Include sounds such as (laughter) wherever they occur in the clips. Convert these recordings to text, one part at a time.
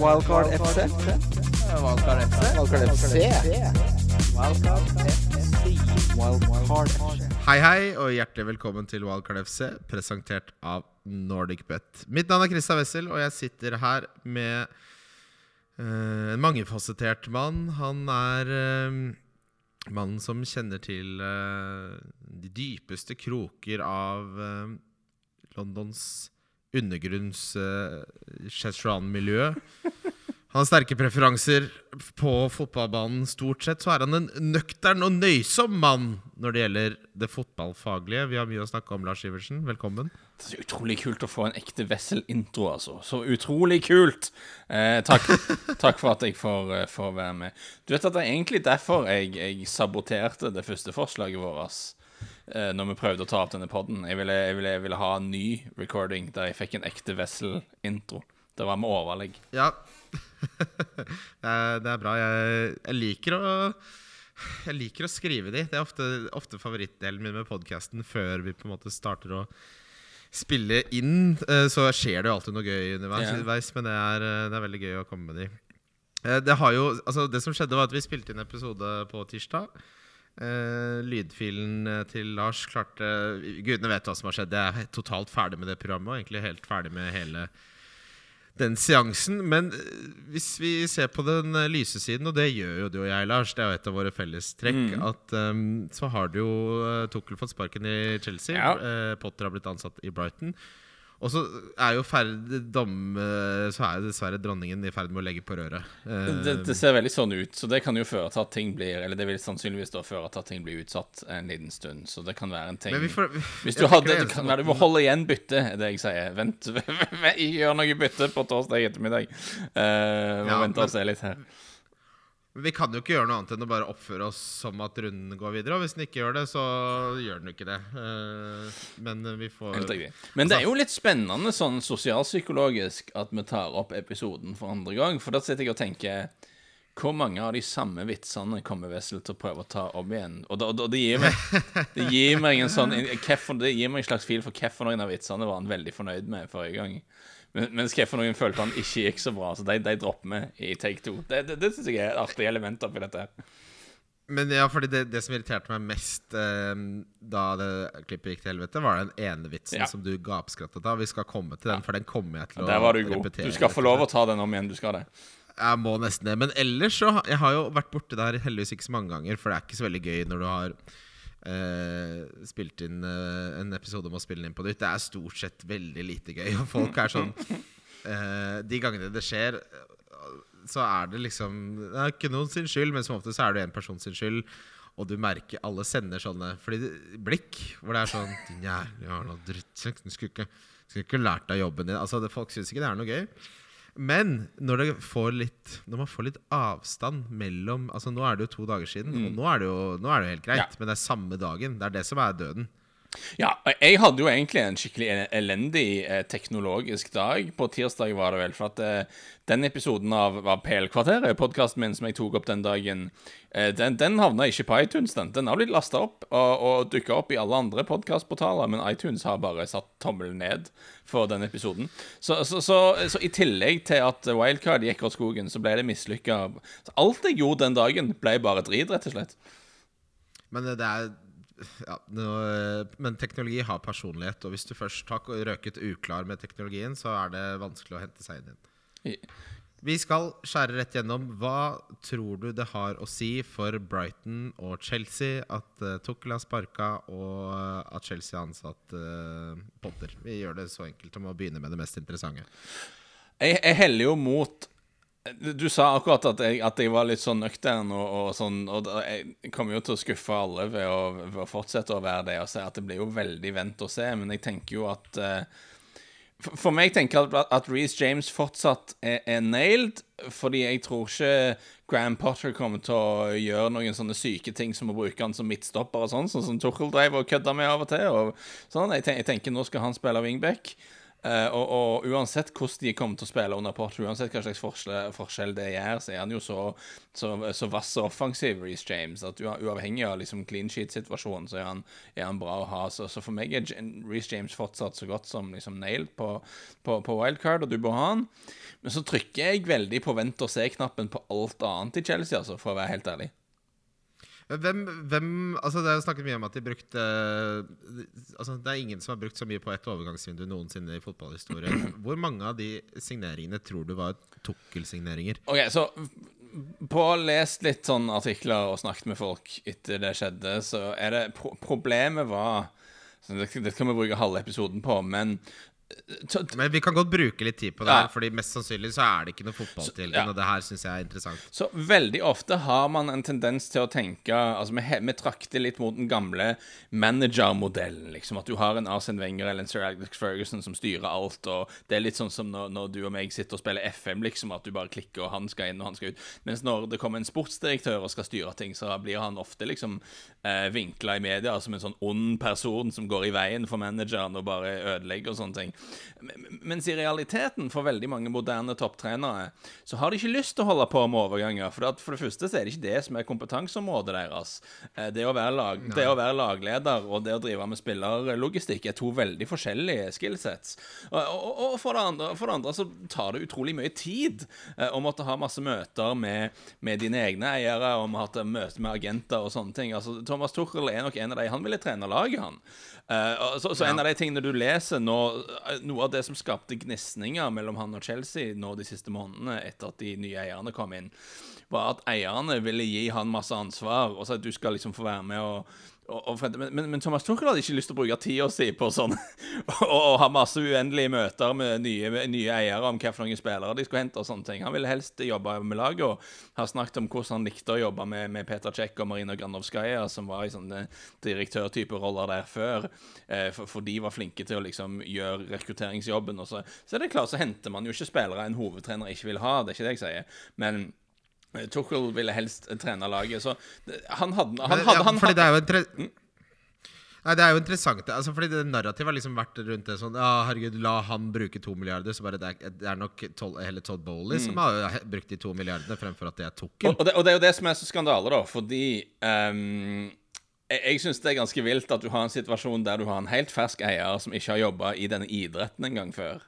Wildcard FC. Wildcard FC. Wildcard FC. Wildcard FC. Wildcard FC. Hei, hei, og hjertelig velkommen til Wildcard FC, presentert av NordicBet. Mitt navn er Christian Wessel, og jeg sitter her med eh, en mangefasettert mann. Han er uh, mannen som kjenner til uh, de dypeste kroker av Londons undergrunns uh, Szechuan-miljø. Han har sterke preferanser på fotballbanen. Stort sett så er han en nøktern og nøysom mann når det gjelder det fotballfaglige. Vi har mye å snakke om, Lars Iversen. Velkommen. Det er så utrolig kult å få en ekte Wessel-intro, altså. Så utrolig kult! Eh, takk. takk for at jeg får, eh, får, være med. Du vet at det er egentlig derfor jeg, jeg saboterte det første forslaget vårt eh, når vi prøvde å ta opp denne poden. Jeg, jeg, jeg, ville ha en ny recording der jeg fikk en ekte Wessel-intro. Det var med overlegg. (laughs) Ja. det er bra. Jeg, jeg, liker å Jeg liker å skrive de. Det er ofte, ofte favorittdelen min med podkasten før vi på en måte starter å spille inn. Eh, så skjer det jo alltid noe gøy underveis, yeah. men det er, eh, det er, veldig gøy å komme med de. Eh, det, har jo, altså det som skjedde, var at vi spilte inn episode på tirsdag. Uh, lydfilen til Lars klarte Gudene vet hva som har skjedd. Jeg er totalt ferdig med det programmet. Og egentlig helt ferdig med hele den seansen. Men hvis vi ser på den lyse siden, og det gjør jo du og jeg, Lars, det er jo et av våre fellestrekk, mm. at um, så har du jo uh, Tukkel fått sparken i Chelsea. Ja. Uh, Potter har blitt ansatt i Brighton. Og så er jo ferd, dom, Så er dessverre dronningen i ferd med å legge på røret. Det, det, ser veldig sånn ut, så det kan jo føre til at ting blir Eller det vil sannsynligvis da føre til at ting blir utsatt en liten stund. Så det kan være en ting får, Hvis du hadde Det kan være du må holde igjen bytte, er det jeg sier. Vent, (laughs) gjør noe bytte på torsdag ettermiddag. Uh, må ja, vente og se litt her. Men vi kan jo ikke gjøre noe annet enn å bare oppføre oss som at runden går videre. Og hvis den ikke gjør det, så gjør den ikke det. Eh, men vi får Men det er jo litt spennende sånn sosialpsykologisk at vi tar opp episoden for andre gang. For da sitter jeg og tenker hvor mange av de samme vitsene kommer Wessel til å prøve å ta om igjen? Og, da, og det, gir meg, det gir meg en sånn Det gir meg en slags fil for hvorfor noen av vitsene var han veldig fornøyd med forrige gang. Men, mens noen følte han ikke gikk så bra, så de, de dropper vi i take two. Det, det, det syns jeg er et artig element oppi dette. Men ja, fordi det, det, som irriterte meg mest eh, da det klippet gikk til helvete, var den ene vitsen ja. som du gapskrattet av. Vi skal komme til den, for den kommer jeg til å repetere. Du skal få lov å ta den om igjen. Du skal det. Jeg må nesten det. Men ellers så Jeg har jo vært borti der heldigvis ikke så mange ganger, for det er ikke så veldig gøy når du har Uh, spilt inn uh, en episode om å spille inn på nytt. Det er stort sett veldig lite gøy. Og folk er sånn uh, (laughs) De gangene det skjer, så er det liksom Det er ikke noen sin skyld, men som ofte så er det en person sin skyld. Og du merker alle sender sånne fordi det, blikk hvor det er sånn Din jævla drittsekk, du skulle ikke, skulle ikke lært deg jobben din. Altså, det, Folk syns ikke det er noe gøy. Men når, litt, når, man får litt avstand mellom Altså Nå er det jo to dager siden, mm. og nå er, det jo, nå er det jo helt greit. Ja. Men det er samme dagen. Det er det som er døden. Ja, jeg hadde jo egentlig en skikkelig elendig eh, teknologisk dag. På tirsdag var det vel. For at eh, den episoden av, PL-kvarteret, podkasten min som jeg tok opp den dagen, eh, den, den, havna ikke på iTunes. Den Den har blitt lasta opp og, og dukka opp i alle andre podkastportaler, men iTunes har bare satt tommelen ned for den episoden. Så, så, så, så, i tillegg til at Wildcard gikk over skogen, så ble det mislykka. Alt jeg gjorde den dagen, ble bare drit, rett og slett. Men det er ja, no, men teknologi har personlighet, og hvis du først har røket uklar med teknologien, så er det vanskelig å hente seg inn igjen. Vi skal skjære rett gjennom. Hva tror du det har å si for Brighton og Chelsea at uh, Tukkel har sparka, og uh, at Chelsea har ansatt uh, Potter? Vi gjør det så enkelt om å begynne med det mest interessante. Jeg, jeg heller jo mot du sa akkurat at jeg, at jeg var litt sånn nøktern, og, og, sånn, og jeg kommer jo til å skuffe alle ved å, ved å, fortsette å være det og si at det blir jo veldig vent å se, men jeg tenker jo at uh, for, meg tenker jeg at, at Reece James fortsatt er, er, nailed, fordi jeg tror ikke Graham Potter kommer til å gjøre noen sånne syke ting som å bruke han som midtstopper og sånn, sånn som Tuchel drev og kødda med av og til. Og sånn. Jeg, tenker, jeg tenker nå skal han spille wingback. Og, og, uansett hvordan de kommer til å spille under Potter, uansett hva slags forskjell, det gjør, så er han jo så, så, så vass og offensiv, Reece James, at uavhengig av liksom clean sheet-situasjonen, så er han, er han, bra å ha. Så, så for meg er Reece James fortsatt så godt som liksom nailed på, på, på, wildcard, og du bør ha han. Men så trykker jeg veldig på vent og se-knappen på alt annet i Chelsea, altså, for å være helt ærlig. Hvem, hvem, altså Det er jo snakket mye om at de brukte altså Det er ingen som har brukt så mye på ett overgangsvindu noensinne i fotballhistorien. Hvor mange av de signeringene tror du var Tukkel-signeringer? Ok, så på å lest litt sånn artikler og snakket med folk etter det skjedde, så er det pro Problemet var det, det kan vi bruke halve episoden på, men men vi kan godt bruke litt tid på det, ja. Fordi mest sannsynlig så er det ikke noe fotballtilgang. Ja. Og det her syns jeg er interessant. Så veldig ofte har man en tendens til å tenke Altså, vi, vi trakter litt mot den gamle managermodellen. Liksom, at du har en Arsen Wenger eller en Sir Alex Ferguson som styrer alt. Og det er litt sånn som når, når, du og meg sitter og spiller FM, liksom, at du bare klikker, og han skal inn, og han skal ut. Mens når det kommer en sportsdirektør og skal styre ting, så blir han ofte liksom eh, vinkla i media som en sånn ond person som går i veien for manageren og bare ødelegger og sånne ting. Mens i realiteten, for veldig mange moderne topptrenere, så har de ikke lyst til å holde på med overganger. For, for det første så er det ikke det som er kompetanseområdet deres. Eh, det å, lag, det å, være lagleder og det å drive med spillerlogistikk er to veldig forskjellige skillsets. Og, og, og for, det andre, for, det andre, så tar det utrolig mye tid eh, å måtte ha masse møter med, med dine egne eiere, og måtte ha møte med agenter og sånne ting. Altså, Thomas Tuchel er nok en av de Han ville trene laget, han. Uh, så, så ja. en av de tingene du leser nå Noe av det som skapte gnisninger mellom han og Chelsea nå de siste månedene etter at de nye eierne kom inn, var at eierne ville gi han masse ansvar og sa at du skal liksom få være med og og, men, men, Thomas Tuchel hadde ikke lyst til å bruke tida si på sånn (laughs) og, ha masse uendelige møter med nye, nye eiere om hvilke spillere de skulle hente. og sånne ting. Han ville helst jobbe med laget og har snakket om hvordan han likte å jobbe med, med Peter Czech og Marina Granovskaja, som var i sånne direktørtype roller der før. Eh, for, for, de var flinke til å liksom gjøre rekrutteringsjobben. Og så, så er det klart, så henter man jo ikke spillere en hovedtrener ikke vil ha, det er ikke det jeg sier. Men Tuchel ville helst trene laget, så han hadde han, hadde, han, Fordi det er jo mm? Nei, Det er jo interessant. Altså, fordi det Narrativet har liksom vært rundt det sånn Ja, herregud, la han bruke to milliarder. Så bare det er, det er nok tol, hele Todd Bowley mm. som har brukt de to milliardene, fremfor at det er Tukkel. Og, og, det, og, det, er jo det som er så skandale, da. Fordi um, jeg, jeg syns det er ganske vilt at du har en situasjon der du har en helt fersk eier som ikke har jobba i denne idretten en gang før.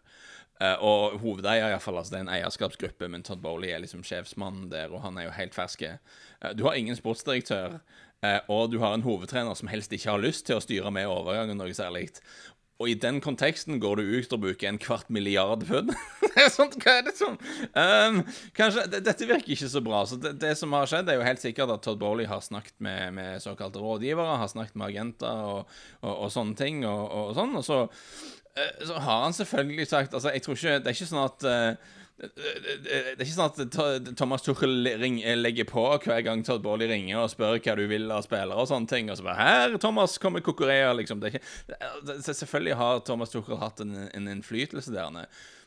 Uh, og hovedeier, iallfall. Altså, det er en eierskapsgruppe, men Todd Bowley er liksom sjefsmannen der, og han er jo helt fersk. Uh, du har ingen sportsdirektør, uh, og du har en hovedtrener som helst ikke har lyst til å styre med overgangen noe særlig. Og i den konteksten går du ut og bruker en kvart milliard pund. (laughs) sånt, hva er det som um, Kanskje Dette virker ikke så bra. Så det, det, som har skjedd, er jo helt sikkert at Todd Bowley har snakket med, med såkalte rådgivere, har snakket med agenter og, og, og sånne ting, og, og sånn. Og så Eh, så har han selvfølgelig sagt Altså, jeg tror ikke Det er ikke sånn at uh, det er ikke sånn at Thomas Tuchel legger på hver gang Todd Baarli ringer og spør hva du vil av spillere og sånne ting. Og så bare 'Her, Thomas, kommer Kokorea', liksom. Det er ikke, det, selvfølgelig har Thomas Tuchel hatt en, en innflytelse der.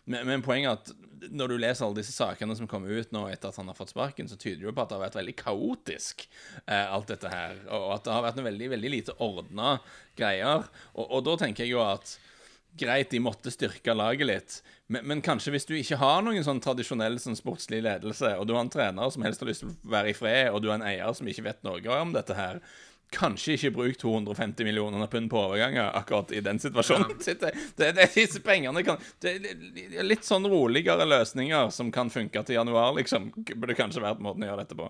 Men, men, poenget er at når du leser alle disse sakene som kommer ut nå etter at han har fått sparken, så tyder det jo på at det har vært veldig kaotisk, eh, alt dette her. Og at det har vært en veldig, veldig lite ordna greier. Og, og da tenker jeg jo at greit, de måtte styrke laget litt. Men, men, kanskje hvis du ikke har noen sånn tradisjonell sånn sportslig ledelse, og du har en trener som helst har lyst til å være i fred, og du har en eier som ikke vet noe om dette her, kanskje ikke bruk 250 millioner pund på overganger akkurat i den situasjonen. Ja. (laughs) Det, det, det, disse pengene kan Det er litt sånn roligere løsninger som kan funke til januar, liksom. Burde kanskje vært måten å gjøre dette på.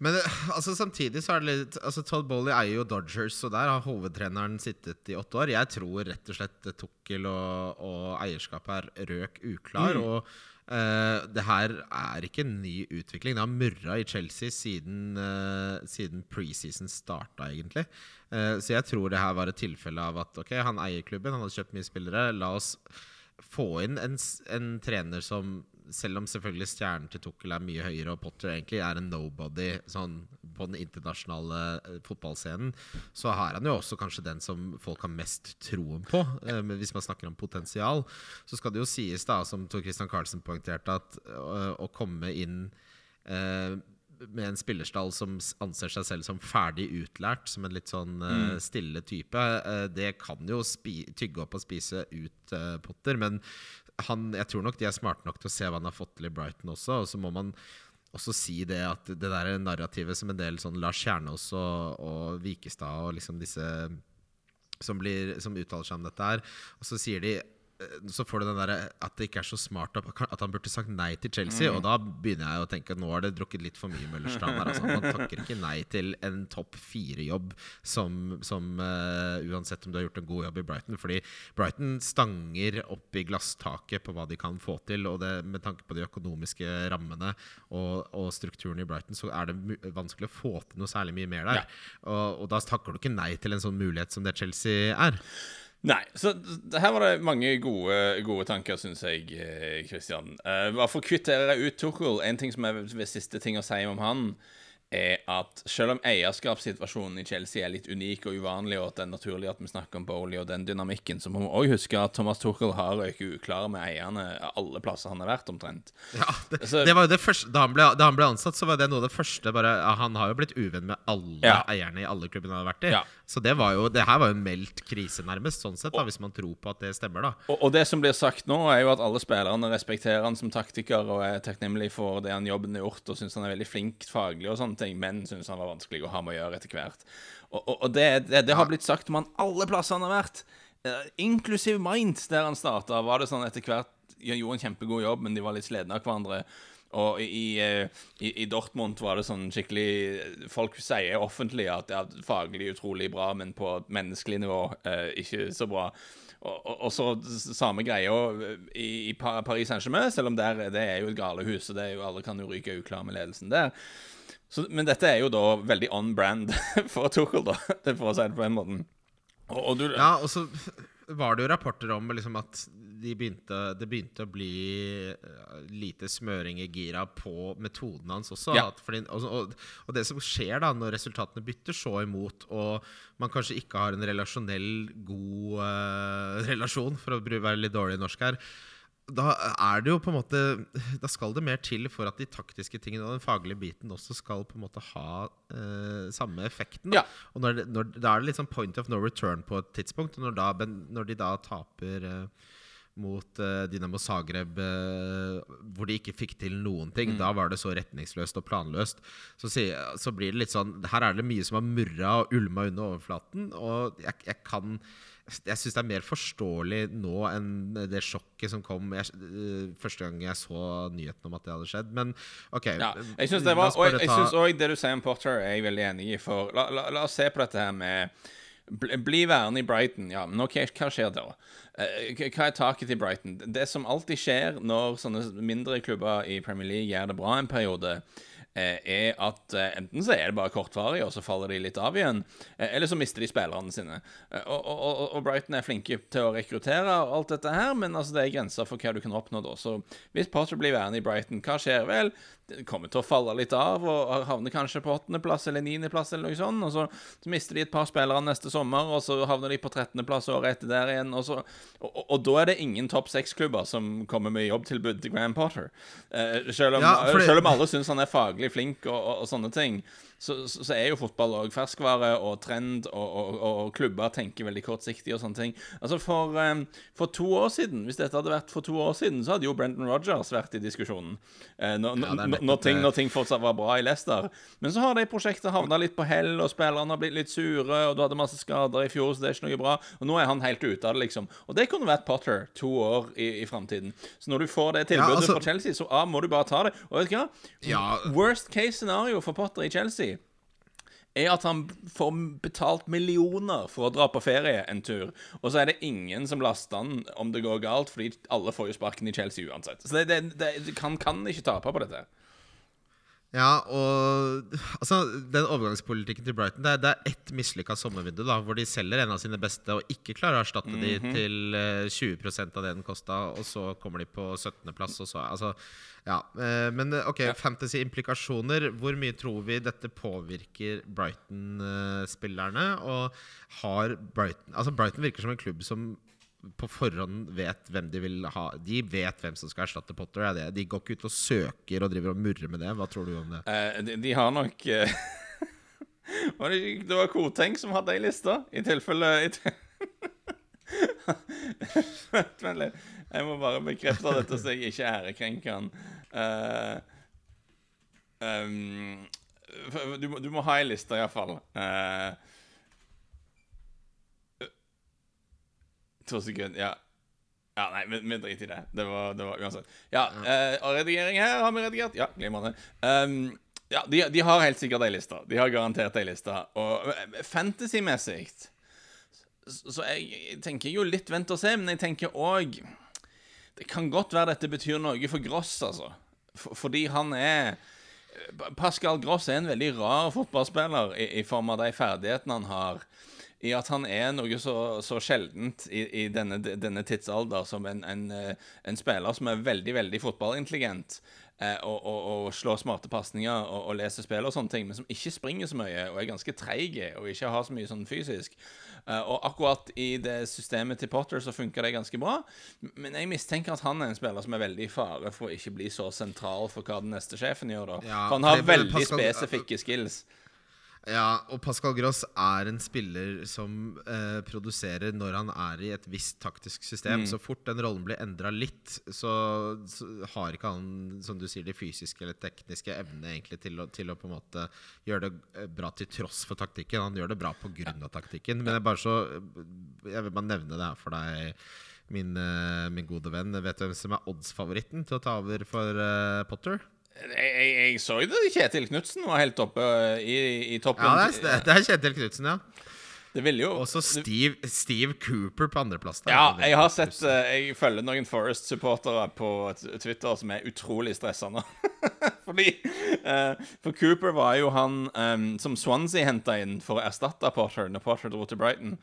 Men altså, samtidig så er det litt altså, Todd Bowley eier jo Dodgers, og der har hovedtreneren sittet i åtte år. Jeg tror rett og slett Tukkel og, og eierskapet er røk uklar. Mm. Og uh, det her er ikke en ny utvikling. Det har murra i Chelsea siden, uh, siden preseason starta, egentlig. Uh, så jeg tror det her var et tilfelle av at ok, han eier klubben, han har kjøpt mye spillere. La oss få inn en, en trener som selv om selvfølgelig stjernen til Tukkel er mye høyere, og Potter egentlig er en nobody sånn, på den internasjonale uh, fotballscenen, så har han jo også kanskje den som folk har mest troen på. Eh, hvis man snakker om potensial, så skal det jo sies, da, som Tor Christian Carlsen poengterte, at å, å komme inn med en spillerstall som anser seg selv som ferdig utlært, som en litt sånn uh, stille type, uh, det kan jo tygge opp og spise ut uh, Potter. Men han, jeg tror nok de er smarte nok til å se hva han har fått til i Brighton også. Og så må man også si det at det der narrativet som en del sånn Lars Kjernås og, og Vikestad og liksom disse som, blir, som uttaler seg om dette her. Og så sier de så får du den der at det ikke er så smart at han burde sagt nei til Chelsea. Og da begynner jeg å tenke at nå har det drukket litt for mye Møllerstrand her. Altså. Man takker ikke nei til en topp fire-jobb som, som uh, uansett om du har gjort en god jobb i Brighton. Fordi Brighton stanger opp i glasstaket på hva de kan få til. Og det, med tanke på de økonomiske rammene og, og strukturen i Brighton, så er det vanskelig å få til noe særlig mye mer der. Og, og da takker du ikke nei til en sånn mulighet som det Chelsea er. Nei, så her var det mange gode, gode tanker, syns jeg, Kristian. Christian. Uh, bare for å kvittere ut Tuchel, en ting som er ved siste ting å si om han, er at selv om eierskapssituasjonen i Chelsea er litt unik og uvanlig, og at det er naturlig at vi snakker om Bowley og den dynamikken, så må vi òg huske at Thomas Tuchel har røyket uklar med eierne alle plasser han har vært, omtrent. Ja, det, Så- det var jo det første Da han ble, da han ble ansatt, så var det noe av det første bare, Han har jo blitt uvenn med alle Ja. eierne i alle klubbene han har vært i. Ja. Så det var jo Det her var jo en meldt krise, nærmest, sånn sett, da hvis man tror på at det stemmer, da. Og, og det som blir sagt nå, er jo at alle spillerne respekterer han som taktiker og er takknemlig for det han jobben har gjort, og syns han er veldig flink faglig og sånne ting, men syns han var vanskelig å ha med å gjøre etter hvert. Og, og, og det, det, det har blitt sagt om han alle plasser han har vært, eh, inklusiv Mind, der han starta, var det sånn etter hvert gjorde en kjempegod jobb, men de var litt slitne av hverandre. Og i, eh, i, i Dortmund var det sånn skikkelig Folk sier offentlig at det er faglig utrolig bra, men på menneskelig nivå eh, ikke så bra. Og, og, og så samme greia i, i Paris Saint-Germain, selv om der, det er jo et galehus, og det er jo, alle kan jo ryke uklar med ledelsen der. Så, men dette er jo da veldig on brand (laughs) for Tuchel, da, for å si det på den måten. Og, og du, Ja, og så var det jo rapporter om liksom at de begynte, det begynte å bli eh, lite smøring i gira på metoden hans også. Ja. Fordi, og, og, og det som skjer da når resultatene bytter så imot, og man kanskje ikke har en relasjonell god uh, relasjon, for å være litt dårlig i norsk her, da er det jo på en måte Da skal det mer til for at de taktiske tingene og den faglige biten også skal på en måte ha eh, samme effekten. Da. Ja. Og når det, når, Da er det litt sånn point of no return på et tidspunkt. Når, da, når de da taper eh, mot eh, Dinamo Zagreb, eh, hvor de ikke fikk til noen ting, da var det så retningsløst og planløst. Så, så blir det litt sånn Her er det mye som har murra og ulma under overflaten. Og jeg, jeg kan jeg syns det er mer forståelig nå enn det sjokket som kom jeg, eh, første gang jeg så nyheten om at det hadde skjedd. Men OK. Ja, jeg synes det var Og jeg, jeg ta- synes også det du sier om Porter, er jeg veldig enig i. For la, la, la oss se på dette her med Bli, værende i Brighton. Ja, men ok, hva skjer da? Eh, hva er taket til Brighton? Det som alltid skjer når sånne mindre klubber i Premier League gjør det bra en periode, eh, er at eh, enten så er det bare kortvarig, og så faller de litt av igjen, eller så mister de spillerne sine. Og, og, og Brighton er flinke til å rekruttere og alt dette her, men altså det er grenser for hva du kan oppnå da. Så hvis Potter blir værende i Brighton, hva skjer vel? Kommer til å falle litt av og havner kanskje på åttendeplass eller niendeplass eller noe sånt. Og så, mister de et par spillere neste sommer, og så havner de på trettendeplass året etter der igjen. Og, så, og, og, og da er det ingen topp seks-klubber som kommer med jobbtilbud til Graham Potter. Eh, selv, om, Ja, fordi... selv om alle syns han er faglig flink og, og, og sånne ting, så, så, er jo fotball òg ferskvare og trend, og, og, og, klubber tenker veldig kortsiktig og sånne ting. Altså for, um, for to år siden, hvis dette hadde vært for to år siden, så hadde jo Brendan Rodgers vært i diskusjonen. Eh, når, Ja, når, når, ting, når ting fortsatt var bra i Leicester. Men så har de prosjektet havna litt på hell, og spillerne har blitt litt sure, og du hadde masse skader i fjor, så det er ikke noe bra. Og nå er han helt ute av det, liksom. Og det kunne vært Potter to år i, i framtiden. Så når du får det tilbudet altså- fra Chelsea, så ah, må du bare ta det. Og vet du hva? Ja. Worst case scenario for Potter i Chelsea er at han får betalt millioner for å dra på ferie en tur, og så er det ingen som laster han om det går galt, fordi alle får jo sparken i Chelsea uansett. Så det, det, det, du kan, ikke tape på dette. Ja, og altså, den overgangspolitikken til Brighton Det er, det er ett mislykka sommervindu da, hvor de selger en av sine beste og ikke klarer å erstatte de til eh, 20% av det den kosta, og så kommer de på 17.-plass. Altså, ja. eh, men ok, ok, fantasy-implikasjoner. Hvor mye tror vi dette påvirker Brighton-spillerne? og har Brighton Altså Brighton virker som en klubb som på forhånd vet hvem de vil ha. De vet hvem som skal erstatte Potter. Er det. De går ikke ut og søker og driver og murrer med det. Hva tror du om det? Eh, de, de har nok eh, (laughs) var det, det var Koteng som hadde ei liste, i tilfelle i. (laughs) Vent litt. Jeg må bare bekrefte dette så jeg ikke ærekrenker han. Uh, um, du, du, må ha ei liste, iallfall. Uh, to sekunder. Ja. Ja, nei, vi, vi driter i det. Det var, det var uansett. Ja, uh, og redigering her har vi redigert. Ja, glimrende. Um, ja, de, de, har helt sikkert ei liste. De har garantert ei liste. Og fantasy-messig så jeg tenker jo litt vent og se, men jeg tenker òg Det kan godt være dette betyr noe for Gross, altså. For, fordi han er Pascal Gross er en veldig rar fotballspiller i, i form av de ferdighetene han har i at han er noe så, så sjeldent i, i denne, denne, tidsalder som en, en, en, spiller som er veldig, veldig fotballintelligent. Eh, og, og, og, slår smarte pasninger og, og, leser spill og sånne ting, men som ikke springer så mye og er ganske treig og ikke har så mye sånn fysisk. Eh, og akkurat i det systemet til Potter så funker det ganske bra, men jeg mistenker at han er en spiller som er veldig i fare for å ikke bli så sentral for hva den neste sjefen gjør, da. Ja, for han har veldig spesifikke skills. Ja, og Pascal Gross er en spiller som eh, produserer når han er i et visst taktisk system. Mm. Så fort den rollen blir endra litt, så, så, har ikke han som du sier, de fysiske eller tekniske evnene egentlig til å, til å, på en måte gjøre det eh, bra til tross for taktikken. Han gjør det bra pga. av taktikken. Men jeg bare så Jeg vil bare nevne det her for deg. Min, eh, min gode venn. Vet du hvem som er oddsfavoritten til å ta over for uh, Potter? Jeg, jeg, jeg, så det Kjetil Knutsen var helt oppe eh, i, i toppen. Ja, det er, det er Kjetil Knutsen, ja. Det ville jo Også Steve, Steve Cooper på andreplass. Ja, jeg har sett eh, Jeg følger noen Forest-supportere på Twitter som er utrolig stressende. (laughs) Fordi uh, For Cooper var jo han um, som Swansea henta inn for å erstatte Porter når Porter dro til Brighton.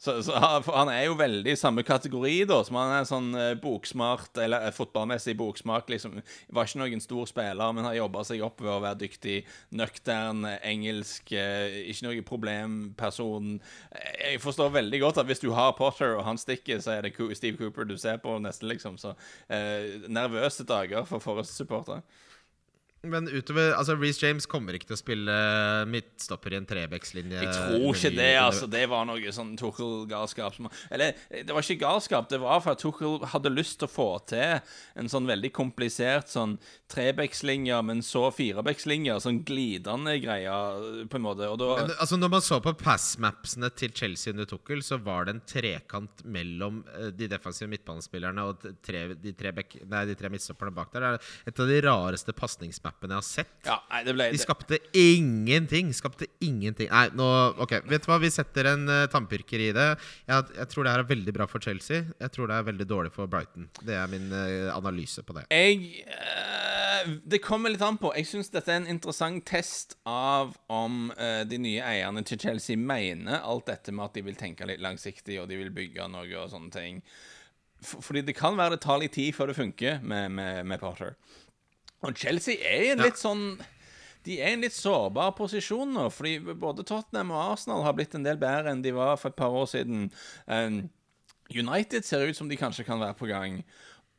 Så, så han er jo veldig i samme kategori, da. Som han er sånn uh, boksmart, eller fotballmessig boksmak. Liksom. Var ikke noen stor spiller, men har jobba seg opp ved å være dyktig, nøktern, engelsk, ikke noe problemperson jeg forstår veldig godt at hvis du har Potter og han stikker, så er det Steve Cooper du ser på nesten, liksom. Så eh, nervøse dager for Forrest-supportere. Men utover Altså, Reece James kommer ikke til å spille midtstopper i en trebekslinje. Jeg tror ikke det, altså. Det var noe sånn Tuchel-galskap. Eller, det var ikke galskap, det var for at Tuchel hadde lyst til å få til en sånn veldig komplisert sånn trebekslinje, men så firebekslinje. Sånn glidende greie, på en måte. Og da men, altså, når man så på passmapsene til Chelsea under Tuchel, så var det en trekant mellom eh, de defensive midtbanespillerne og tre, de, tre bek, nei, de tre midtstopperne bak der. Det er et av de rareste pasningsmapsene mappene jeg har sett. Ja, nei, ble, de skapte ingenting. Skapte ingenting. Nei, nå Ok, vet du hva? Vi setter en uh, tannpirker i det. Jeg, jeg, tror det her er veldig bra for Chelsea. Jeg tror det er veldig dårlig for Brighton. Det er min uh, analyse på det. Jeg uh, Det kommer litt an på. Jeg syns dette er en interessant test av om de nye eierne til Chelsea mener alt dette med at de vil tenke litt langsiktig, og de vil bygge noe og sånne ting. Fordi det kan være det tar litt tid før det funker med, med, med Potter. Og Chelsea er i en litt sånn De er i en litt sårbar posisjon nå, fordi både Tottenham og Arsenal har blitt en del bedre enn de var for et par år siden. Um, United ser ut som de kanskje kan være på gang.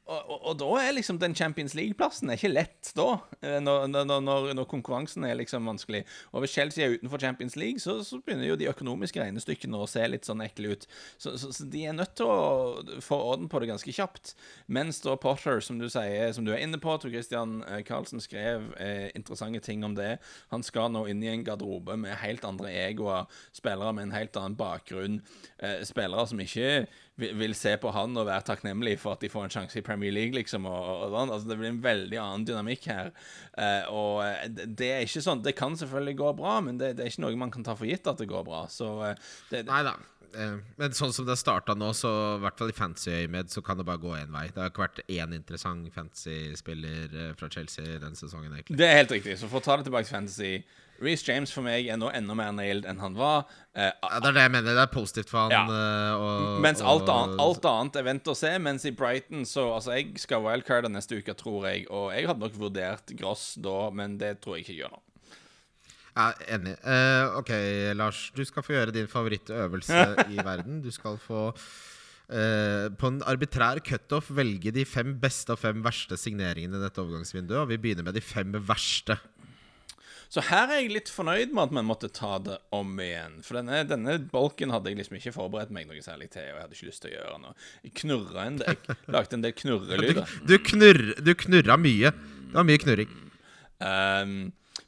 Og, og, og, da er liksom den Champions League-plassen ikke lett, da. Eh, når, når, når, konkurransen er liksom vanskelig. Og hvis Chelsea er utenfor Champions League, så, så begynner jo de økonomiske regnestykkene å se litt sånn ekle ut. Så, så, så, de er nødt til å få orden på det ganske kjapt. Mens da Potter, som du sier, som du er inne på, Tor Christian Carlsen eh, skrev eh, interessante ting om det. Han skal nå inn i en garderobe med helt andre egoer, spillere med en helt annen bakgrunn, eh, spillere som ikke vil, se på han og være takknemlig for at de får en sjanse i Premier League, liksom. Og, og, og altså, det blir en veldig annen dynamikk her. Eh, og eh, det er ikke sånn Det kan selvfølgelig gå bra, men det, det, er ikke noe man kan ta for gitt at det går bra. Så uh, det, Nei da. Men sånn som det starta nå, så i hvert fall i fancy-øyemed, så kan det bare gå én vei. Det har ikke vært én interessant fantasy-spiller fra Chelsea den sesongen. egentlig Det er helt riktig. Så for å ta det tilbake til fantasy Reece James for meg er nå enda mer nailed enn han var. Eh, ja, Det er det jeg mener. Det er positivt for han. Ja. Uh, og, mens alt, og, annet, alt, annet, er vent og se. Mens i Brighton så Altså, jeg skal wildcarde neste uke, tror jeg. Og jeg hadde nok vurdert Gross da, men det tror jeg ikke jeg gjør nå. Ja, enig. Uh, ok, Lars. Du skal få gjøre din favorittøvelse (laughs) i verden. Du skal få Uh, på en arbitrær cutoff velge de fem beste og fem verste signeringene i dette overgangsvinduet. Og vi begynner med de fem verste. Så her er jeg litt fornøyd med at vi måtte ta det om igjen. For denne, denne bolken hadde jeg liksom ikke forberedt meg noe særlig til, og jeg hadde ikke lyst til å gjøre noe. Jeg knurra en del, jeg lagde en del knurrelyder. (laughs) Du, knurr, du knurra mye. Det var mye knurring. Um,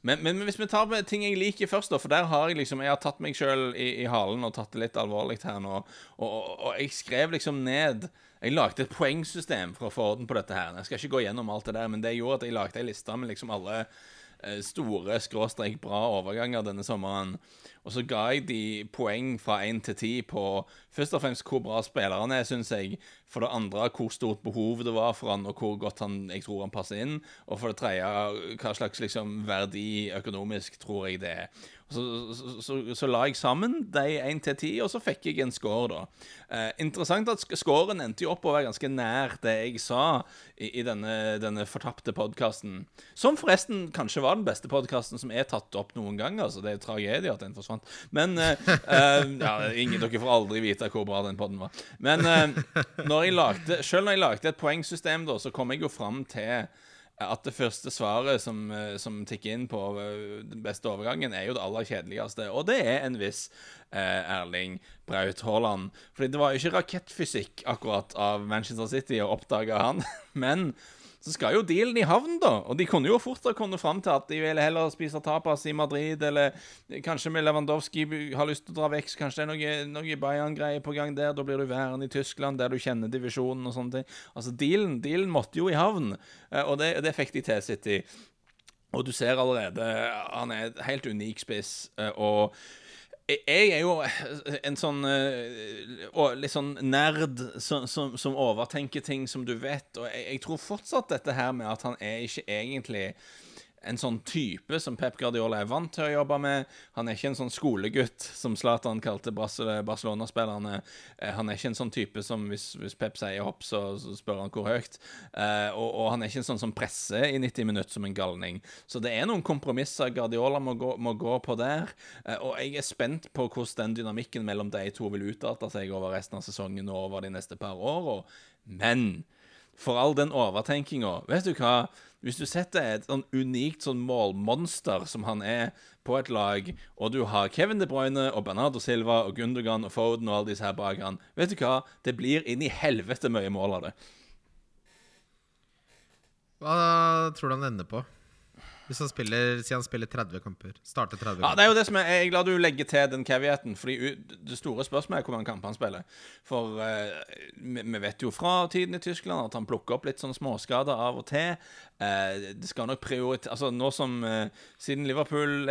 men, men, hvis vi tar ting jeg liker først, da, for der har jeg liksom Jeg har tatt meg sjøl i, i, halen og tatt det litt alvorlig her nå. Og, og, og jeg skrev liksom ned Jeg lagde et poengsystem for å få orden på dette her. Jeg skal ikke gå gjennom alt det der, men det gjorde at jeg lagde ei liste med liksom alle store, skråstrek bra overganger denne sommeren. Og så ga jeg de poeng fra én til ti på først og fremst hvor bra spillerne er, syns jeg. For det andre hvor stort behov det var for han, og hvor godt han, jeg tror han passer inn. Og for det tredje hva slags liksom, verdi økonomisk tror jeg det er. Så, så, så, så, la jeg sammen de 1 til 10, og så fikk jeg en score, da. Eh, interessant at scoren endte jo opp å være ganske nær det jeg sa i, i denne, denne fortapte podkasten. Som forresten kanskje var den beste podkasten som er tatt opp noen gang. Altså, det er tragedie at den forsvant. Men eh, eh, ja, ingen Dere får aldri vite hvor bra den podden var. Men eh, når lagde, selv når jeg lagde et poengsystem, da, så kom jeg jo fram til at det første svaret som, eh, som, tikker inn på eh, den beste overgangen, er jo det aller kjedeligste. Og det er en viss eh, Erling Braut Haaland. Fordi det var jo ikke rakettfysikk akkurat av Manchester City å oppdage han, (laughs) men så skal jo dealen i havn, da. Og de kunne jo fort ha kommet fram til at de ville heller spise tapas i Madrid, eller kanskje med Lewandowski har lyst til å dra vekk, så kanskje det er noe, noe Bayern-greier på gang der. Da blir du værende i Tyskland, der du kjenner divisjonen og sånne ting. Altså, dealen, dealen måtte jo i havn, eh, og det, det fikk de til City. Og du ser allerede Han er et helt unik spiss, eh, og jeg er jo en sånn uh, litt sånn nerd som, som, som, overtenker ting som du vet. Og jeg, jeg, tror fortsatt dette her med at han er ikke egentlig en sånn type som Pep Guardiola er vant til å jobbe med. Han er ikke en sånn skolegutt som Zlatan kalte Barcelona-spillerne. Eh, han er ikke en sånn type som hvis, hvis Pep sier hopp, så, så, spør han hvor høyt. Eh, og, og, han er ikke en sånn som presser i 90 minutter som en galning. Så det er noen kompromisser Guardiola må gå, må gå på der. Eh, og jeg er spent på hvordan den dynamikken mellom de to vil utarte seg over resten av sesongen og over de neste par åra. Men for all den overtenkinga Vet du hva? Hvis du setter et sånn unikt sånn målmonster som han er, på et lag, og du har Kevin De Bruyne og Bernardo Silva og Gundogan og Foden og alle disse her bak han, vet du hva? Det blir inn i helvete mye mål av det. Hva tror du han ender på? Hvis han spiller, Si han spiller 30 kamper. Starter 30 kamper. Ja, det er jo det som er, Jeg er glad du legger til den caveaten. Fordi det store spørsmålet er hvor mange kamper han spiller. For vi, vi, vet jo fra tiden i Tyskland at han plukker opp litt sånn småskader av og til. Uh, det skal nok prioritere Altså Nå som eh, Siden Liverpool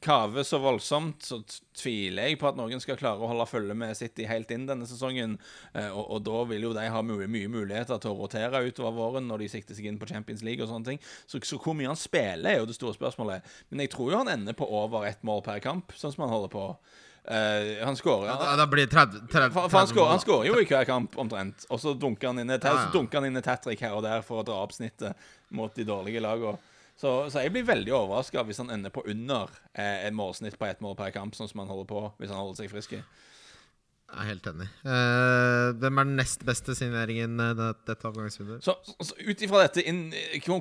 kaver så voldsomt, så tviler jeg på at noen skal klare å holde følge med City helt inn denne sesongen. Og, og, da vil jo de ha mye, mye muligheter til å rotere utover våren når de sikter seg inn på Champions League og sånne ting. Så, så hvor mye han spiller er jo det store spørsmålet. Men jeg tror jo han ender på over ett mål per kamp, sånn som han holder på. Uh, han skårer ja, Da blir 30, 30, for, for han, skårer, han skårer jo i hver kamp, omtrent. Og så dunker han inn et ja, ja. hat-trick her og der for å dra opp snittet mot de dårlige lagene. Så, så, jeg blir veldig overraska hvis han ender på under eh, et målsnitt på ett mål per kamp, sånn som han holder på hvis han holder seg frisk. Jeg er helt enig. Uh, hvem er den nest beste signeringen uh, dette avgangsvinduet? Så, så Ut ifra dette inn,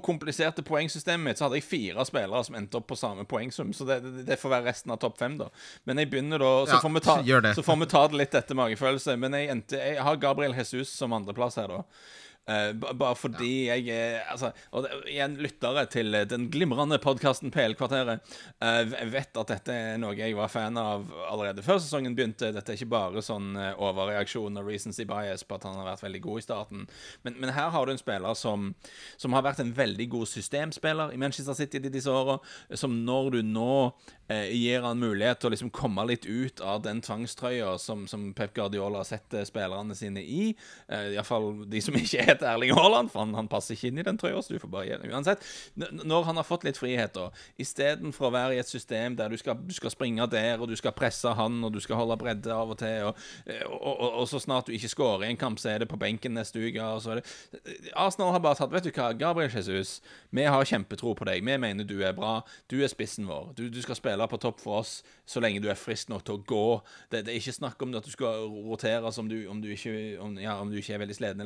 kompliserte poengsystemet mitt, så hadde jeg fire spillere som endte opp på samme poengsum. Så det, det, det får være resten av topp fem, da. Men jeg begynner da Så, ja, får, vi ta, så får vi ta det litt etter magefølelse. Men jeg, endte, jeg har Gabriel Jesus som andreplass her, da. Uh, bare fordi ja. jeg altså, Og igjen, lyttere til den glimrende podkasten PL-kvarteret uh, vet at dette er noe jeg var fan av allerede før sesongen begynte. Dette er ikke bare sånn overreaksjon og recency bias på at han har vært veldig god i starten. Men, men her har du en spiller som, som, har vært en veldig god systemspiller i Manchester City de disse åra. Som når du nå gir han mulighet til å liksom komme litt ut av den tvangstrøya som, som Pep Guardiola setter spillerne sine i, Eh, iallfall de som ikke er heter Erling Haaland, for han, han passer ikke inn i den trøya. Så du får bare gi Uansett, når han har fått litt frihet, da, istedenfor å være i et system der du skal, du skal, springe der, og du skal presse han, og du skal holde bredde av og til, og, og, og, og så snart du ikke skårer i en kamp, så er det på benken neste uke. Og så er det. Arsenal har bare tatt Vet du hva, Gabriel Jesus, vi har kjempetro på deg. Vi mener du er bra. Du er spissen vår. Du, du skal spille på topp for oss så lenge du er frisk nok til å gå. Det, det er ikke snakk om at du skal rotere om du, om ikke, om, ja, om du ikke, er veldig sliten.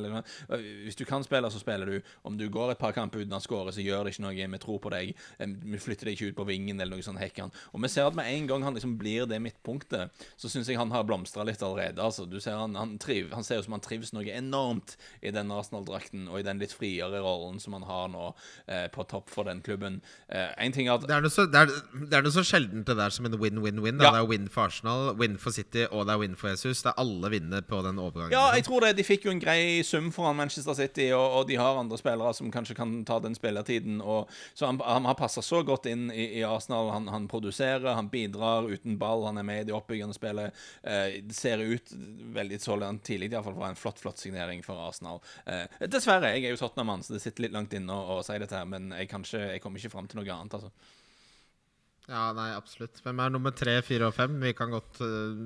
Hvis du kan spille, så spiller du. Om du går et par kamper uten å skåre, så gjør det ikke noe. Vi tror på deg. Vi flytter deg ikke ut på vingen eller noe sånt Hekken. Og vi ser at med en gang han liksom blir det midtpunktet, så syns jeg han har blomstra litt allerede. Altså, du ser han, han, triv, han ser ut som han trives noe enormt i den Arsenal-drakten og i den litt friere rollen som han har nå eh, på topp for den klubben. Eh, en ting at det er, noe så, det, er, er sjeldent det der som en win-win-win. Ja. Det er win for Arsenal, win for City og det er win for Jesus. Det er alle vinner på den overgangen. Ja, jeg tror det. De fikk jo en grei sum foran Manchester City, og, og de har andre spillere som kanskje kan ta den spillertiden. Og, så han, han har passa så godt inn i, i Arsenal. Han, han, produserer, han bidrar uten ball, han er med i det oppbyggende spillet. Eh, det ser ut veldig sånn tidlig iallfall for en flott, flott signering for Arsenal. Eh, dessverre, jeg er jo Tottenham-mann, så det sitter litt langt inne å, si dette her, men jeg, kanskje, jeg kommer ikke fram til noe annet, altså. Ja, nei, absolutt. Hvem er nummer tre, fire og fem? Vi kan godt uh,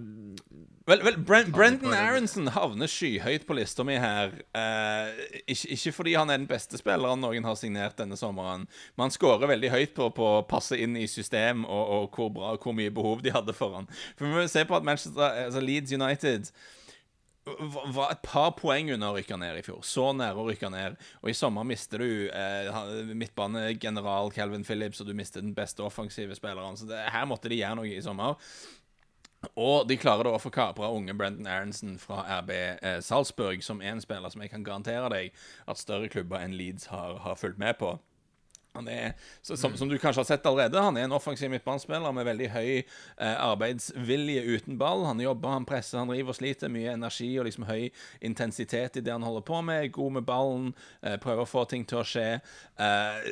Vel, vel Brent, Brendan Aronson havner skyhøyt på lista mi her. Uh, ikke, ikke, fordi han er den beste spilleren noen har signert denne sommeren, men han skårer veldig høyt på, på å passe inn i system og, og hvor, bra, og hvor mye behov de hadde for han. For vi må se på at Manchester, altså Leeds United var et par poeng under å rykke ned i fjor. Så nære å rykke ned. Og i sommer mister du eh, midtbanegeneral Calvin Phillips, og du mister den beste offensive spilleren. Så det, her måtte de gjøre noe i sommer. Og de klarer da å få kapra unge Brendan Aronson fra RB eh, Salzburg, som er en spiller som jeg kan garantere deg at større klubber enn Leeds har, har fulgt med på. Han er, som, som, du kanskje har sett allerede, han er en offensiv midtbanespiller med veldig høy eh, arbeidsvilje uten ball. Han jobber, han presser, han river og sliter. Mye energi og liksom høy intensitet i det han holder på med. God med ballen, eh, prøver å få ting til å skje. Eh,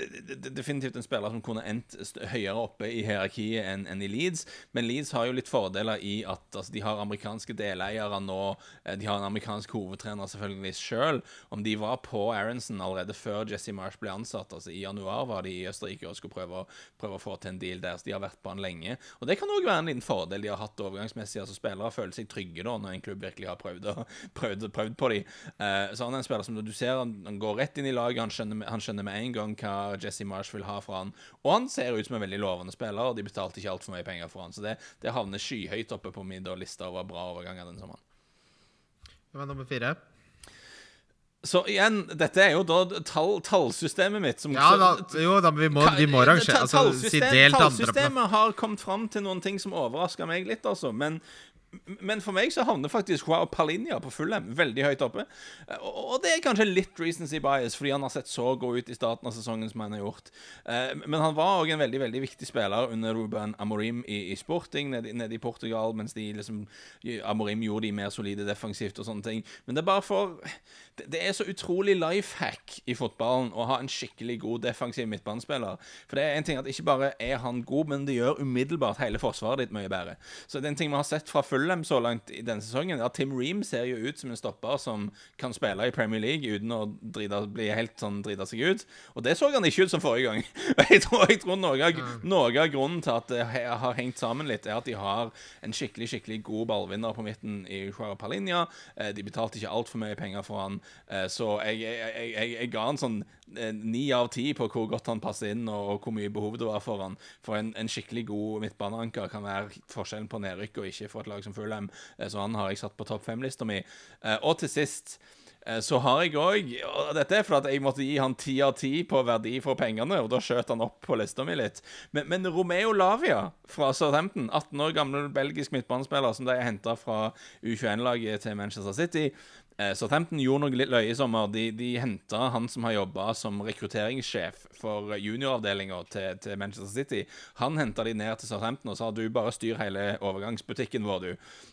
definitivt en spiller som kunne endt høyere oppe i hierarkiet enn en i Leeds. Men Leeds har jo litt fordeler i at altså, de har amerikanske deleiere nå. Eh, de har en amerikansk hovedtrener selvfølgelig sjøl. Om de var på Aronson allerede før Jesse Marsh ble ansatt, altså i januar var de i Østerrike og skulle prøve, prøve, å få til en deal der. Så de har vært på den lenge. Og det kan òg være en liten fordel de har hatt overgangsmessig. altså Spillere føler seg trygge da når en klubb virkelig har prøvd, (laughs) prøvd, prøvd på dem. Uh, så han er en spiller som du ser han, går rett inn i laget. Han skjønner, han skjønner, med en gang hva Jesse Marsh vil ha fra han. Og han ser ut som en veldig lovende spiller, og de betalte ikke altfor mye penger for han. Så det, det havner skyhøyt oppe på min liste over bra overganger den sommeren. Hvem er nummer fire? Så igjen, dette er jo da tall, tallsystemet mitt som Ja, da, jo da, vi må, vi må rangere altså, si delt Tallsystemet har kommet fram til noen ting som overrasker meg litt, altså. Men men for meg så havner faktisk Joao Palinha på Fulham veldig høyt oppe. Og det er kanskje litt recency bias, fordi han har sett så god ut i starten av sesongen som han har gjort. Eh, men han var òg en veldig veldig viktig spiller under Ruben Amorim i, i sporting nede, nede, i Portugal, mens de liksom Amorim gjorde de mer solide defensivt og sånne ting. Men det er bare for Det er så utrolig life hack i fotballen å ha en skikkelig god defensiv midtbanespiller. For det er en ting at ikke bare er han god, men det gjør umiddelbart hele forsvaret ditt mye bedre. Så det er en ting vi har sett fra Fulham så langt i denne sesongen. at Tim Ream ser jo ut som en stopper som kan spille i Premier League uten å drida, bli helt sånn drita seg ut. Og det så han ikke ut som forrige gang. (laughs) jeg tror, jeg tror noe, av, noe, av, grunnen til at det har hengt sammen litt, er at de har en skikkelig skikkelig god ballvinner på midten i Juara Palinha. Eh, de betalte ikke altfor mye penger for han, så jeg, jeg, jeg, jeg ga han sånn Eh, ni av ti på hvor godt han passer inn, og, hvor mye behov det var for han. For en, en skikkelig god midtbaneanker kan være forskjellen på nedrykk og ikke for et lag som Fulham. Eh, så han har jeg satt på topp fem-lista mi. Eh, og til sist så har jeg òg dette er fordi jeg måtte gi han ti av ti på verdi for pengene, og da skjøt han opp på lista mi litt. Men, men Romeo Lavia fra Southampton, 18 år gammel belgisk midtbanespiller som de henta fra U21-laget til Manchester City, Eh, Southampton gjorde noe litt løye i sommer. De, de henta han som har jobba som rekrutteringssjef for junioravdelinga til, til, Manchester City. Han henta de ned til Southampton og sa du bare styr hele overgangsbutikken vår, du.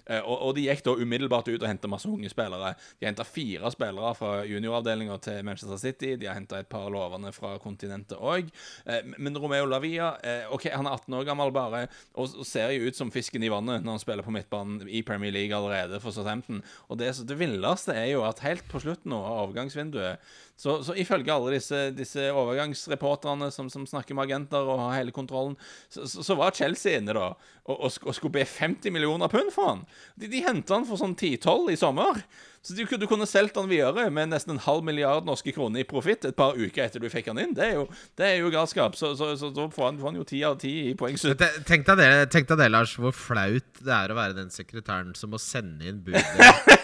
Eh, og, og, de gikk da umiddelbart ut og henta masse unge spillere. De henta fire spillere fra junioravdelinga til Manchester City. De har henta et par lovende fra kontinentet òg. Eh, men Romeo Lavia OK, han er 18 år gammel bare, og, ser jo ut som fisken i vannet når han spiller på midtbanen i Premier League allerede for Southampton. Og det, så det villeste rareste er jo at helt på slutten av overgangsvinduet så, så ifølge alle disse, disse overgangsreporterne som, som, snakker med agenter og har hele kontrollen, så, så, så var Chelsea inne da og, og, og, skulle be 50 millioner pund for han. De, de henta han for sånn 10-12 i sommer. Så du, du kunne solgt han videre med nesten en halv milliard norske kroner i profitt et par uker etter du fikk han inn. Det er jo, det er jo galskap. Så, så, så, da får han, får han jo ti av ti i poengsum. Tenk deg det, Lars, hvor flaut det er å være den sekretæren som må sende inn budet (laughs)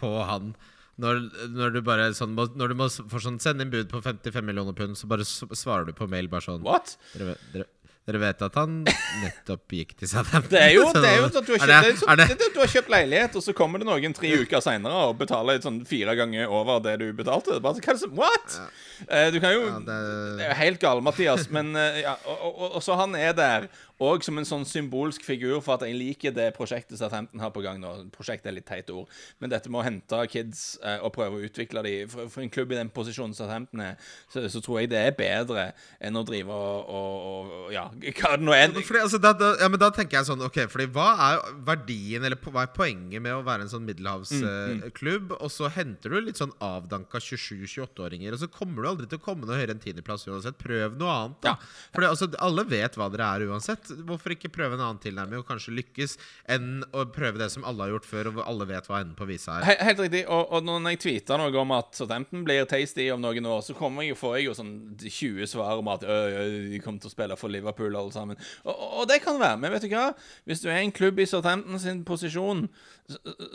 på han. Når, når, du bare sånn, Når du må for sånn, sende inn bud på 55 millioner pund, så bare svarer du på mail bare sånn What? Dere, dere, dere vet at han nettopp gikk til Southampton? Det er jo, (laughs) det er jo at du har, kjøpt, det, sånn, det, du har kjøpt leilighet, og så kommer det noen tre uker seinere og betaler sånn fire ganger over det du betalte. Bare, hva er det som, What?! Ja. Uh, du kan jo ja, det... det... er jo helt gal, Mathias. Men uh, ja, og, og, og, så han er der og som en sånn symbolsk figur for at jeg liker det prosjektet Southampton har på gang nå. Prosjektet er litt teit ord, men dette med å hente kids eh, og prøve å utvikle dem for, for, en klubb i den posisjonen Southampton er, så, så, tror jeg det er bedre enn å drive og, og, og Ja, (laughs) hva det nå er. Fordi, altså, da, da, ja, men da tenker jeg sånn OK, fordi hva er verdien, eller hva er poenget med å være en sånn middelhavsklubb, mm, mm. og så henter du litt sånn avdanka 27-28-åringer, og så kommer du aldri til å komme noe høyere enn tiendeplass uansett. Prøv noe annet, da. Ja. Fordi altså, alle vet hva dere er uansett hvorfor ikke prøve en annen tilnærming og kanskje lykkes, enn å prøve det som alle har gjort før, og alle vet hva enden på visa er? He helt riktig. Og, og når jeg tweeter noe om at Southampton blir tasty om noen år, så kommer jeg, får jeg jo sånn 20 svar om at de kommer til å spille for Liverpool alle sammen. Og, og, det kan være. Men vet du hva? Hvis du er en klubb i Southampton sin posisjon,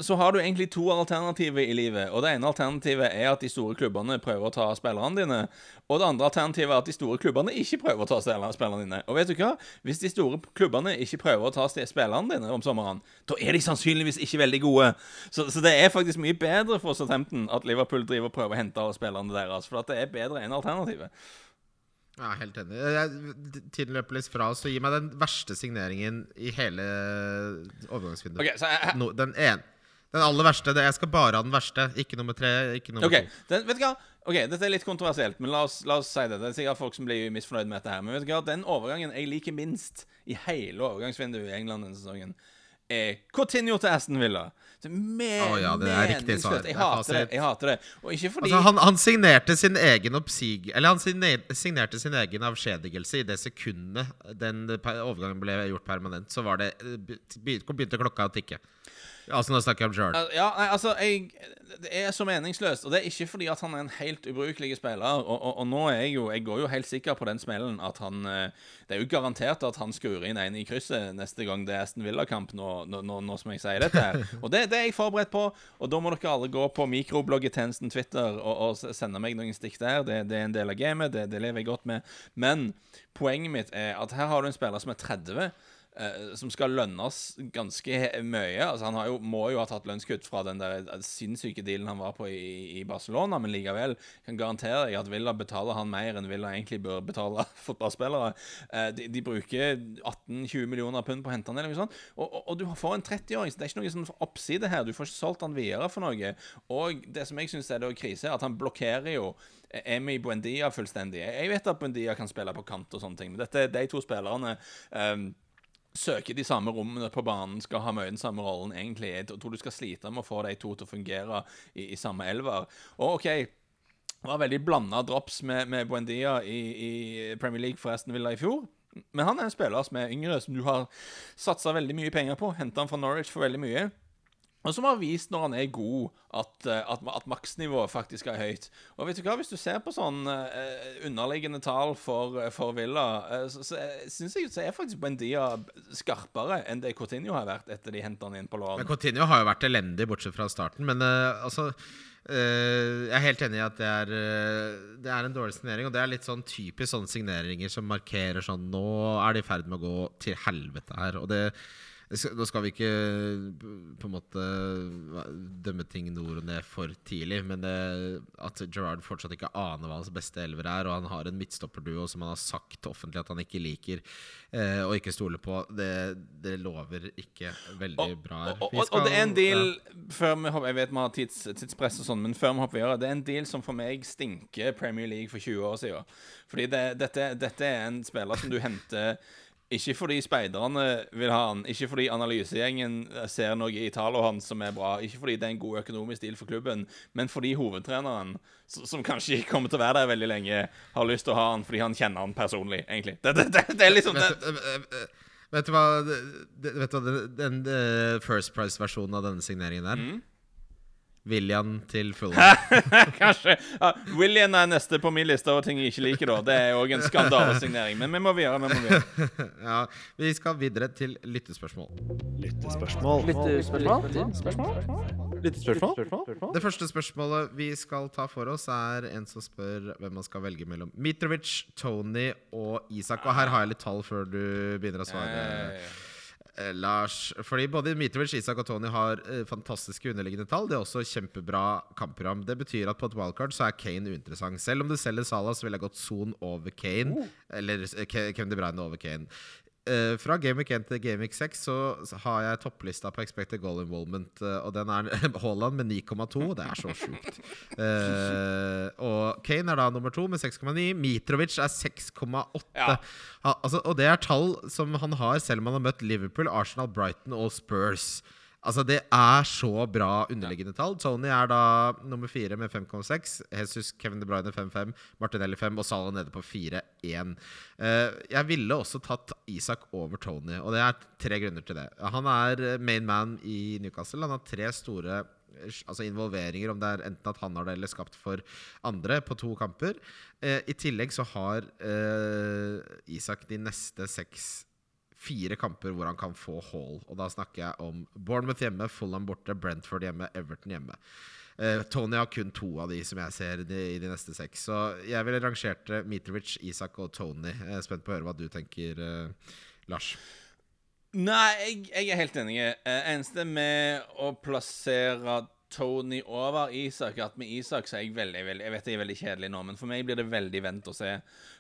så, har du egentlig to alternativer i livet. Og det ene alternativet er at de store klubbene prøver å ta spillerne dine. Og det andre alternativet er at de store klubbene ikke prøver å ta spillerne dine. Og vet du hva? Hvis de store klubbene ikke prøver å ta spillerne dine om sommeren, da er de sannsynligvis ikke veldig gode. Så, så det er faktisk mye bedre for Southampton at Liverpool driver og prøver å hente spillerne deres. For det er bedre enn alternativet. Ja, helt enig. Tiden løper litt fra oss, så gi meg den verste signeringen i hele overgangsvinduet. Okay, så jeg, no, den. Den aller verste. Jeg skal bare ha den verste. Ikke nummer tre. Ikke nummer okay. to. Den, vet du hva? Ok, Dette er litt kontroversielt, men la oss, la oss, si det. Det er sikkert folk som blir misfornøyd med dette. her Men vet du hva? den overgangen jeg liker minst i hele overgangsvinduet i England denne sesongen, er Coutinho til Aston Villa. Er oh, ja, svar. Jeg hater det. Jeg hater det. Og ikke fordi altså, han, han, signerte sin egen oppsig... Eller han signerte sin egen avskjedigelse i det sekundet den overgangen ble gjort permanent. Så var det begynte klokka å tikke. Altså Nå snakker jeg om sjøl. Ja, nei, altså jeg, Det er så meningsløst. Og det er ikke fordi at han er en helt ubrukelig spiller. Og, og, og, nå er jeg jo Jeg går jo helt sikker på den smellen at han eh, Det er jo garantert at han skrur inn en i krysset neste gang det er Aston Villa-kamp, nå, nå, nå, nå, som jeg sier dette. her (laughs) Og det, det, er jeg forberedt på. Og da må dere alle gå på mikrobloggetjenesten Twitter og, og, sende meg noen stikk der. Det, det, er en del av gamet. Det, det lever jeg godt med. Men poenget mitt er at her har du en spiller som er 30 Uh, som skal lønnes ganske mye. Altså Han jo, må jo ha tatt lønnskutt fra den der eh, sinnssyke dealen han var på i, i Barcelona, men likevel kan garantere deg at Villa betaler han mer enn Villa egentlig bør betale (laughs) fotballspillere. Uh, de, de, bruker 18-20 millioner pund på å hente han, eller noe sånt. Og, og, og, du får en 30-åring, så det er ikke noe sånn oppside her. Du får ikke solgt han videre for noe. Og det som jeg syns er det krise, er at han blokkerer jo Emi Buendia fullstendig. Jeg vet at Buendia kan spille på kant og sånne ting, men dette, de to spillerne um, søker de samme rommene på banen, skal ha mye den samme rollen, egentlig. Jeg tror du skal slite med å få de to til å fungere i, i samme elver. Og OK, det var veldig blanda drops med, med Buendia i, i, Premier League forresten Villa i fjor. Men han er en spiller som er yngre, som du har satsa veldig mye penger på. Henta han fra Norwich for veldig mye. Og som har vist når han er god, at, eh, at, at maksnivået faktisk er høyt. Og vet du hva, hvis du ser på sånn uh, underliggende tall for, for Villa, uh, så, så syns jeg så er faktisk Bendia skarpere enn det Coutinho har vært etter de henta han inn på lån. Men Coutinho har jo vært elendig, bortsett fra starten. Men uh, altså jeg er helt enig i at det er, det er en dårlig signering. Og det er litt sånn typisk sånne signeringer som markerer sånn Nå er de i ferd med å gå til helvete her. Og det nå skal vi ikke på en måte dømme ting nord og ned for tidlig, men det, at Gerard fortsatt ikke aner hva hans beste elver er, og han har en midtstopperduo som han har sagt offentlig at han ikke liker eh, og ikke stoler på, det, det lover ikke veldig og, bra her. Og, skal, og, det er en deal ja. før vi hopper, Jeg vet vi har tids, tidspress og sånn, men før vi hopper videre, det er en deal som for meg stinker Premier League for 20 år siden. Fordi det, dette, dette er en spiller som du henter Ikke fordi speiderne vil ha han, ikke fordi analysegjengen ser noe i tallene hans som er bra, ikke fordi det er en god økonomisk deal for klubben, men fordi hovedtreneren, som kanskje ikke kommer til å være der veldig lenge, har lyst til å ha han fordi han kjenner han personlig, egentlig. Det, det, det, det er liksom. Vet, du- eh, eh, vet du hva, vet du hva den, eh, First Price-versjonen av denne signeringen er? Mm. William til (laughs) Fulham. Kanskje. Ja, William er neste på min liste over ting jeg ikke liker, da. Det er òg en skandalesignering. Men vi må videre. vi må videre. (laughs) ja, vi skal videre til lyttespørsmål. Lyttespørsmål. Lyttespørsmål. Det første spørsmålet vi skal ta for oss, er en som spør hvem man skal velge mellom Mitrovic, Tony og Isak. Og her har jeg litt tall før du begynner å svare. Eh, Eh, Lars, fordi både Mitrovic, Isak og Tony har eh, fantastiske underliggende tall. Det er også kjempebra kampprogram. Det betyr at på et wildcard så er Kane uinteressant. Selv om du selger Salah, så ville jeg gått Son over Kane. Eller eh, Ke- Kevin De Bruyne over Kane. Eh, fra Week 1 til Week 6 så så har jeg topplista på expected goal involvement, uh, og den er (laughs) Haaland med 9,2. Det er så sjukt. Uh, og Kane er da nummer to med 6,9. Mitrovic er 6,8. Ja. Altså, og det er tall som han har selv om han har møtt Liverpool, Arsenal, Brighton og Spurs. Altså Det er så bra underliggende tall. Tony er da nummer fire med 5,6. Jesus, Kevin De Bruyne 5,5. Martinelli 5 og Salah nede på 4,1. Eh, jeg ville også tatt Isak over Tony, og det er tre grunner til det. Han er main man i Newcastle. Han har tre store altså involveringer, om det er enten at han har det eller skapt for andre, på to kamper. Eh, I tillegg så har eh, Isak de neste seks fire kamper hvor han kan få Hall. Og da snakker jeg om Bournemouth hjemme, Fulham borte, Brentford hjemme, Everton hjemme. Uh, Tony har kun to av de som jeg ser de, i de neste seks. Så jeg ville rangert eh, Mitrovic, Isak og Tony. Jeg er spent på å høre hva du tenker, uh, Lars. Nei, jeg, jeg er helt enig. Eneste med å plassere Tony over Isak At med Isak så er jeg veldig, veldig Jeg vet jeg er veldig kjedelig nå, men for meg blir det veldig vent å se.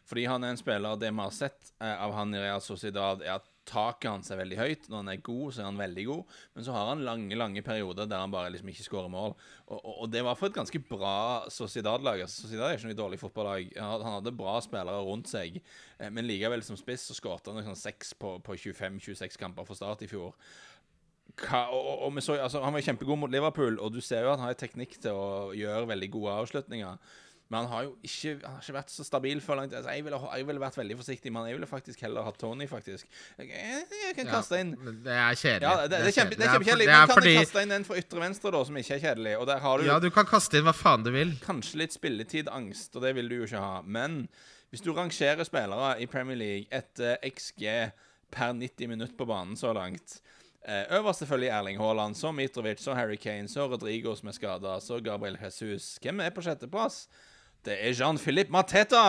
Fordi han er en spiller Det vi har sett eh, av han i Real Sociedad, er at taket hans er veldig høyt. Når han er god, så er han veldig god. Men så har han lange lange perioder der han bare liksom ikke skårer mål. Og, og, og det var for et ganske bra Sociedad-lag. Altså, Sociedad er ikke noe dårlig fotballag. Han hadde bra spillere rundt seg, eh, men likevel som spiss så skåret han sånn seks på, på 25-26 kamper for Start i fjor. Hva, og, og, så, altså, Han var kjempegod mot Liverpool, og du ser jo at han har teknikk til å gjøre veldig gode avslutninger. Men han har jo ikke, han har ikke vært så stabil for langt. Altså, jeg, ville, jeg ville vært veldig forsiktig, men jeg ville faktisk heller hatt Tony, faktisk. Jeg, jeg, kan kaste inn ja, det er kjedelig. ja, det, det, det er kjempekjedelig. Men kan fordi- du kaste inn en fra ytre venstre, da, som ikke er kjedelig? Og der har du Ja, du kan kaste inn hva faen du vil. kanskje litt spilletidangst, og det vil du jo ikke ha. Men hvis du rangerer spillere i Premier League etter XG per 90 minutt på banen så langt Øverst selvfølgelig Erling Haaland, så Mitrovic, så Harry Kane, så Rodrigo som er skada, så Gabriel Jesus. Hvem er på sjetteplass? Det er Jean-Philippe Mateta!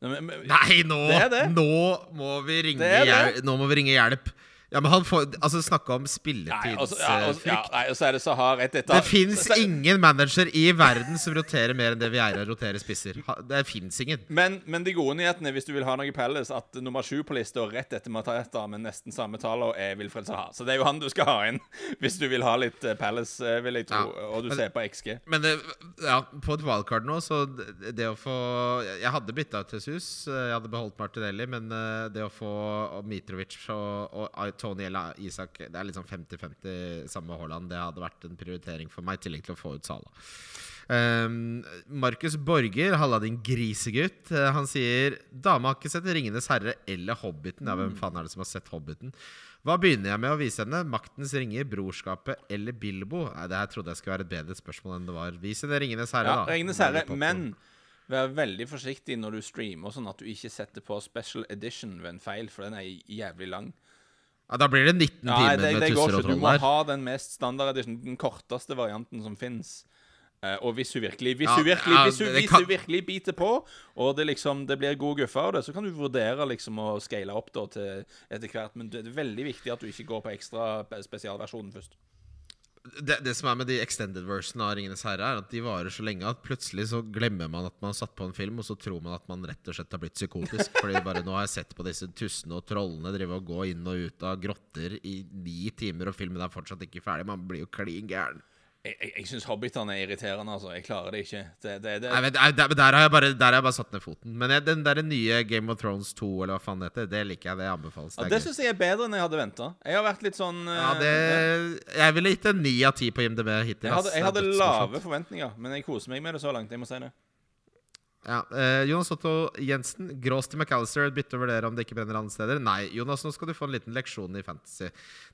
Nei, nå, Det det. nå må vi ringe Det det. Nå må vi ringe hjelp. Ja, men han får Altså, snakke om spilletidsfrykt. og ja, og- ja, nei, og så er det Sahar et etter Det fins ingen manager i verden som roterer mer enn det Vieira roterer spisser. Det fins ingen. Men, men de gode nyhetene, hvis du vil ha noe Palace, at nummer sju på lista rett etter Mateta med nesten samme tall, er Wilfred Saha. Så det er jo han du skal ha inn (laughs) hvis du vil ha litt eh, Palace, eh, vil jeg tro, Ja. og du ser på XG. Men det, ja, på et wildcard nå, så det det å få Jeg hadde bytta ut Jesus. Jeg hadde beholdt Martinelli, men eh, det å få Mitrovic og, og Tony eller Isak Det er liksom 50-50 samme Haaland. Det hadde vært en prioritering for meg, i tillegg til å få ut Sala. Um, Markus Borger, halla din grisegutt. eh, han sier Dama har ikke sett 'Ringenes herre' eller 'Hobbiten'. Ja, hvem faen er det som har sett 'Hobbiten'? Hva begynner jeg med å vise henne? 'Maktens ringer', 'Brorskapet' eller 'Bilbo'? Nei, Det her trodde jeg skulle være et bedre spørsmål enn det var. Vis henne 'Ringenes herre', Ja, da. Ringenes herre, men vær veldig forsiktig når du streamer, sånn at du ikke setter på special edition ved en feil, for den er jævlig lang. Ja, Da blir det 19 Nei, timer det, med det går tusser og ikke. Du troll må der. ha den mest standard edition, den korteste varianten som fins. og hvis hun virkelig Hvis Ja, hun virkelig, ja, hvis hun, hvis kan- hun virkelig biter på, og det liksom Det blir god guffe av det, så kan du vurdere liksom å scale opp da til etter hvert. Men det er veldig viktig at du ikke går på ekstra spesialversjonen først. Det, det som er med de extended versene av 'Ringenes herre', er at de varer så lenge at plutselig så glemmer man at man har satt på en film, og så tror man at man rett og slett har blitt psykotisk. Fordi bare nå har jeg sett på disse tussene og trollene drive og gå inn og ut av grotter i ni timer, og filmen er fortsatt ikke ferdig. Man blir jo klin gæren. Jeg, jeg, jeg syns hobbitene er irriterende, altså. Jeg klarer det ikke. Det, det, det, Nei, men der, der, har jeg bare, der har jeg bare satt ned foten. Men jeg, den der nye Game of Thrones 2, eller hva faen det heter, det liker jeg. Det anbefales. ja, Det syns jeg er bedre enn jeg hadde venta. Jeg har vært litt sånn eh, Ja, det, jeg ville gitt en ni av ti på IMDb hittil. Jeg hadde, jeg hadde lave forventninger, men jeg koser meg med det så langt. Jeg må si det. Ja, eh, Jonas Otto Jensen, Grås til McAllister. Bytte å vurdere om det ikke brenner andre steder. Nei, Jonas, nå skal du få en liten leksjon i fantasy.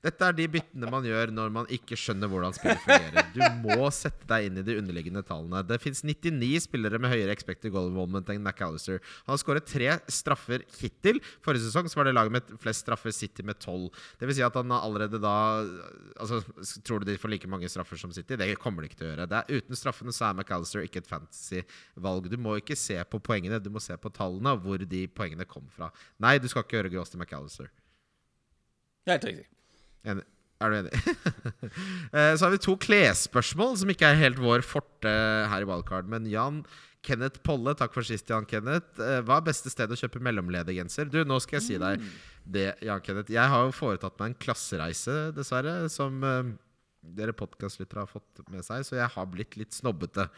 Dette er de byttene man gjør når man ikke skjønner hvordan spillet fungerer. Du må sette deg inn i de underliggende tallene. Det fins 99 spillere med høyere expected goal involvement enn McAllister. Han har skåret tre straffer hittil. Forrige sesong så var det laget med flest straffer City med tolv. Det vil si at han allerede da Altså, Tror du de får like mange straffer som City? Det kommer de ikke til å gjøre. Det er, uten straffene så er McAllister ikke et fantasy-valg. Du må ikke se på poengene, du må se på tallene, hvor de poengene kom fra. Nei, du skal ikke gjøre Gross til McAllister. Helt riktig. Enig. Er du enig? (laughs) Eh, så har vi to klesspørsmål som ikke er helt vår forte her i Wildcard. Men Jan Kenneth Polle, takk for sist, Jan Kenneth. Eh, Hva er beste sted å kjøpe mellomledergenser? Du, nå skal jeg si deg det, Jan Kenneth. Jeg har jo foretatt meg en klassereise, dessverre, som eh, dere podkastlyttere har fått med seg, så jeg har blitt litt snobbete.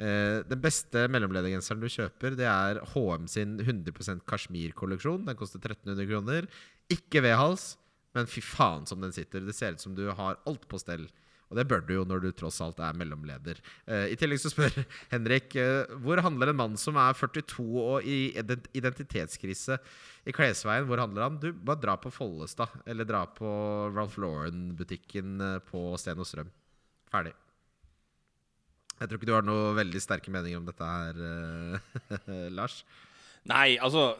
Eh, den beste mellomledergenseren du kjøper, det er HM sin 100% kasjmirkolleksjon. Den koster 1300 kroner. Ikke V-hals, men fy faen som den sitter. Det ser ut som du har alt på stell. Og det bør du jo når du tross alt er mellomleder. Eh, I tillegg så spør (laughs) Henrik eh, hvor handler en mann som er 42 og i identitetskrise i klesveien? Hvor handler han? Du, bare dra på Follestad. Eller dra på Ralph Lauren-butikken eh, på Sten og Strøm. Ferdig. Jeg tror ikke du har noen veldig sterke meninger om dette her, (laughs) Lars. Nei, altså